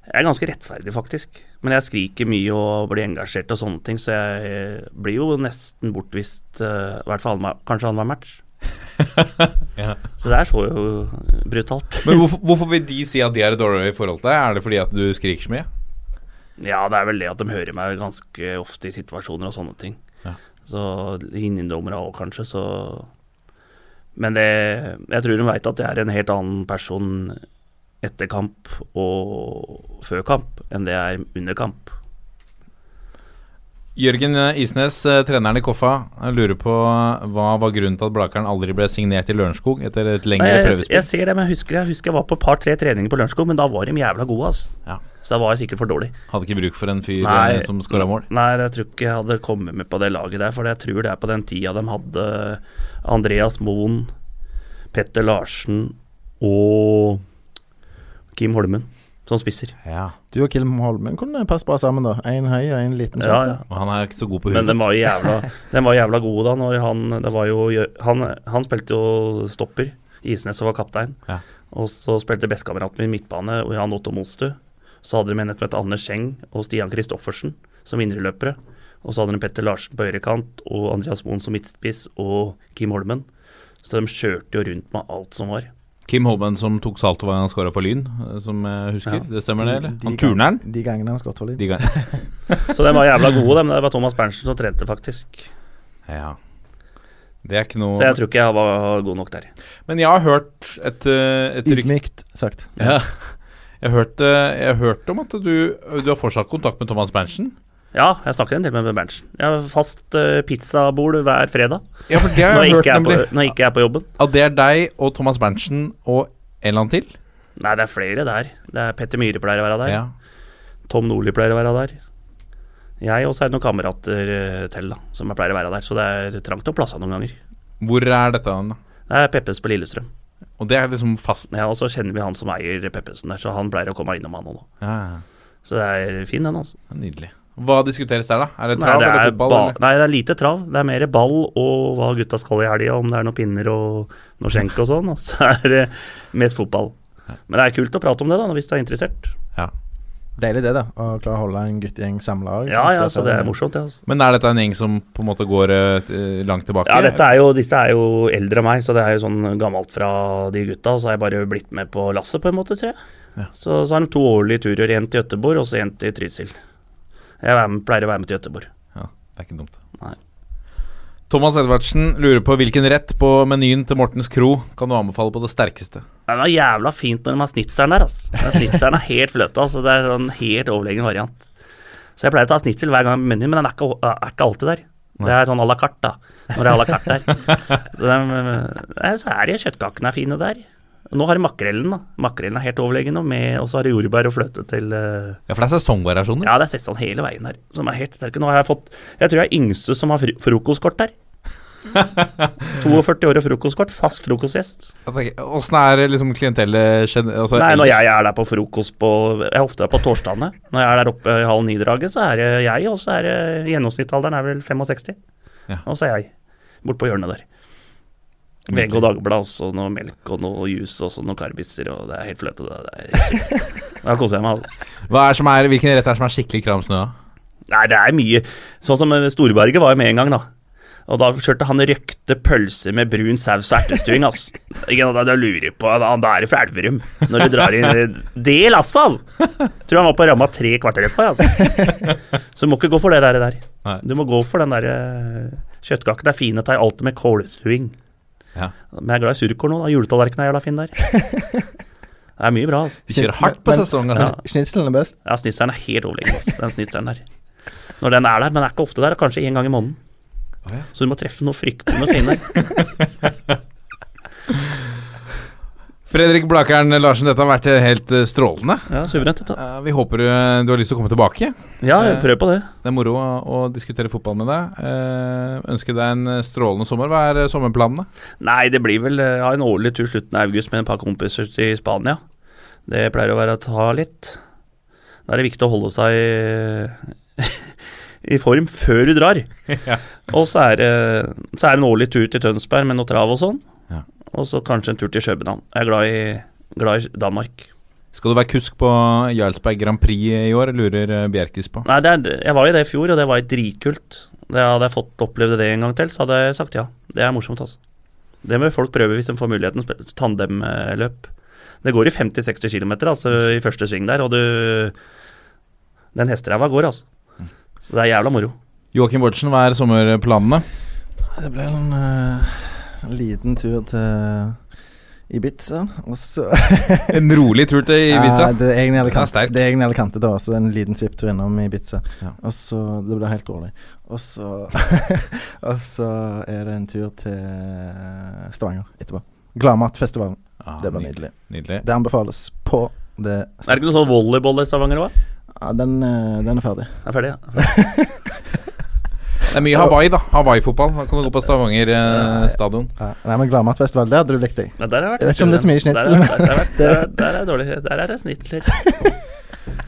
Jeg er ganske rettferdig, faktisk. Men jeg skriker mye og blir engasjert og sånne ting, så jeg eh, blir jo nesten bortvist I hvert fall kanskje annenhver match. Ja. Så det er så jo brutalt. Men hvorfor, hvorfor vil de si at de er et i forhold til deg? Er det fordi at du skriker så mye? Ja, det er vel det at de hører meg ganske ofte i situasjoner og sånne ting. Ja. Så innendommere òg, kanskje, så Men det Jeg tror de veit at jeg er en helt annen person etter kamp og før kamp enn det jeg er under kamp. Jørgen Isnes, eh, treneren i Koffa, lurer på eh, hva var grunnen til at Blakeren aldri ble signert i Lørenskog etter et lengre prøvespill? jeg ser det, men jeg husker, jeg husker jeg var på et par-tre treninger på Lørenskog, men da var de jævla gode, altså. Ja. Så da var jeg sikkert for dårlig. Hadde ikke bruk for en fyr Nei. eh, som skåra mål? Nei, jeg tror ikke jeg hadde kommet med på det laget der, for jeg tror det er på den tida de hadde Andreas Moen, Petter Larsen og Kim Holmen som spisser. Ja. Du og Kim Holmen kunne passe bra sammen, da. Én høy og én liten. Ja, kjempe. ja. Og han er ikke så god på Men den var jævla, den var jævla god da når han Det var jo Han, han spilte jo stopper. Isnes var kaptein. Ja. Og så spilte bestekameraten min midtbane, og Jan Otto Monstu. Så hadde de en som het Anders Scheng og Stian Kristoffersen som indreløpere. Og så hadde de Petter Larsen på høyrekant og Andreas Moen som midtspiss og Kim Holmen. Så de kjørte jo rundt med alt som var. Kim Holmen som tok salto hva han skåra for Lyn, som jeg husker. Ja. Det stemmer det, eller? De- de Han gang- turneren? De gangene han skåret for Lyn. De. Så de var jævla gode, dem. Det var Thomas Berntsen som trente, faktisk. Ja. Det er ikke noe Så jeg tror ikke jeg var god nok der. Men jeg har hørt et, eh, et rykte Ydmykt sagt. ja. Jeg hørte, jeg hørte om at du, du har fortsatt kontakt med Thomas Berntsen. Ja, jeg snakker en del med Berntsen. Jeg har fast uh, pizzabord hver fredag. Ja, for det har jeg hørt er på, når jeg ikke er på jobben. At det er deg og Thomas Berntsen og en eller annen til? Nei, det er flere der. Det er Petter Myhre pleier å være der. Ja. Tom Nordli pleier å være der. Jeg og så er det noen kamerater eh, til da, som jeg pleier å være der. Så det er trangt om plassene noen ganger. Hvor er dette? da? Det er Peppes på Lillestrøm. Og det er liksom fast? Ja, Og så kjenner vi han som eier Peppesen der, så han pleier å komme innom han òg. Ja, ja. Så det er fin, den, altså. Nydelig. Hva diskuteres der, da? Er det Nei trav det, eller er fotball? eller? nei, det er lite trav. Det er mer ball og hva gutta skal i helga, om det er noen pinner og noe skjenk og sånn. Og så er det mest fotball. Men det er kult å prate om det, da, hvis du er interessert. Ja. Deilig det, da. Å klare å holde en guttegjeng samla. Ja, ja, så det er morsomt, det. altså. Men er dette en gjeng som på en måte går eh, langt tilbake? Ja, dette er jo, disse er jo eldre enn meg, så det er jo sånn gammelt fra de gutta. Så har jeg bare blitt med på lasset, på en måte, tror jeg. Ja. Så, så har de to årlige turer, én til Gøteborg og så én til Trysil. Jeg med, pleier å være med til Gøteborg. Ja, det er ikke dumt. Thomas Edvardsen lurer på hvilken rett på menyen til Mortens Kro kan du anbefale på det sterkeste? Det er jævla fint når de har snitseren der, altså. Snitseren er helt fløte, altså. Det er en helt overlegen variant. Så jeg pleier å ta snitsel hver gang på menyen, men den er ikke, er ikke alltid der. Det er sånn à la carte, da. Når det er à la carte der. Så, de, så er det kjøttkakene er fine der. Nå har de makrellen, da. Makrellen er helt overlegen, og så har de jordbær og fløte til uh... Ja, for det er sesongvariasjoner. Ja, det er sett sånn hele veien her, som er helt sterke. Nå har jeg fått Jeg tror jeg er yngste som har frokostkort der. 42 år og frokostkort. Fast frokostgjest. Åssen er liksom klientellet altså, Nei, når jeg er der på frokost på Jeg er ofte der på torsdagene. Når jeg er der oppe i halv ni-draget, så er det jeg, og så er det gjennomsnittsalderen er vel 65. Ja. Og så er jeg bort på hjørnet der. VG og Dagbladet, også, noe melk og noe juice og så noen karbiser, og det er helt fløte. Det, er. Da koser jeg meg. altså. Er som er, hvilken rett er det som er skikkelig kram snø? da? Nei, det er mye Sånn som Storberget var jo med en gang, da. Og da kjørte han røkte pølser med brun saus og ertestuing, ass. Da lurer jeg på Da er det fra Elverum, når du drar inn det lasset, altså! Tror han var på ramma tre kvarter etterpå, altså. Så du må ikke gå for det der. der. Du må gå for den der kjøttkaka. Det er fine, tar alt med kålstuing. Ja. Men jeg er glad i surkål nå, da. Juletallerkenen er jævla fin der. Det er mye bra, altså. De kjører hardt på sesongen. sesong. Ja. Snitselen er best. Ja, snitselen er helt overlegen, altså. Den snitselen der. Når den er der, men den er ikke ofte der, kanskje én gang i måneden. Oh, ja. Så du må treffe noe fryktelig med svin der. Fredrik Blakeren Larsen, dette har vært helt eh, strålende. Ja, suverent, dette. Eh, vi håper eh, du har lyst til å komme tilbake. Ja, prøv på det. Det er moro å, diskutere fotball med deg. Ønsker deg en strålende sommer. Hva er sommerplanene? Nei, det blir vel ja, en årlig tur slutten av august med en par kompiser til Spania. Det pleier å være å ta litt. Da er det viktig å holde seg i, i form før du drar. Ja. Og så er, det, så er det en årlig tur til Tønsberg med noe trav og sånn. Ja. Og så kanskje en tur til København. Jeg er glad i, glad i Danmark. Skal du være kusk på Jarlsberg Grand Prix i år, lurer eh, Bjerkis på. Nei, det er, jeg var i det i fjor, og det var dritkult. Det hadde jeg fått opplevd det en gang til, så hadde jeg sagt ja. Det er morsomt, altså. Det må folk prøve hvis de får muligheten. Tandemløp. Det går i 50-60 km altså, i første sving der, og du Den hesteræva går, altså. Så det er jævla moro. Joakim Bårdsen, hva er sommerplanene? Det ble en eh, liten tur til Ibiza, og så En rolig tur til Ibiza? Ja, det er egentlig alle kanter, det er egentlig Alicante da, så en liten svipptur innom Ibiza. Ja. Og så Det blir helt rolig. Og så Og så er det en tur til Stavanger etterpå. Gladmatfestivalen. Ah, Det blir nydelig. Nydelig. Det anbefales på det Er det ikke noe sånn volleyball i Stavanger òg? Ja, den, eh, den er ferdig. Jeg er ferdig, ja. Det er mye Hawaii, da. Hawaii-fotball. Da kan du gå på Stavanger eh, stadion. Ja. Nei, men Gladmatfestival, det hadde du likt deg. Ja, der har jeg vært Jeg vet ikke om det er så mye Der snitsel, er- Der, er- der, er- der er det dårlig. Der er det snitsler.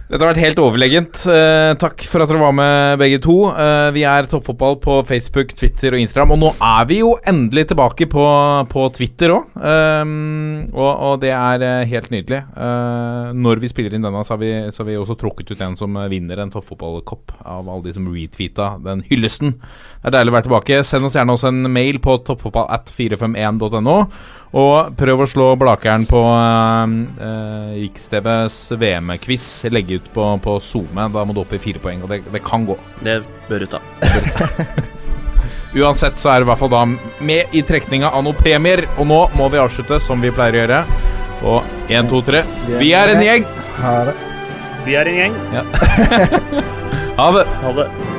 Dette har vært helt overlegent. Eh, takk for at dere var med, begge to. Eh, vi er Toppfotball på Facebook, Twitter og Instagram. Og nå er vi jo endelig tilbake på, på Twitter òg. og, og det er eh, helt nydelig. Eh, når vi spiller inn denne, så har, vi, så har vi også trukket ut en som eh, vinner en toppfotballkopp av alle de som retweeta den hyllesten. Det er deilig å være tilbake. Send oss gjerne også en mail på toppfotball at 451.no. Og prøv å slå Blakeren på uh, Riks-TVs VM-quiz. Legge ut på, på SoMe. Da må du opp i fire poeng, og det, det kan gå. Det bør du ta. Uansett så er det i hvert fall da med i trekninga av noen premier. Og nå må vi avslutte som vi pleier å gjøre. Og én, to, tre. Vi er en gjeng! Ha det. Vi er en gjeng. Ha det! Ha det.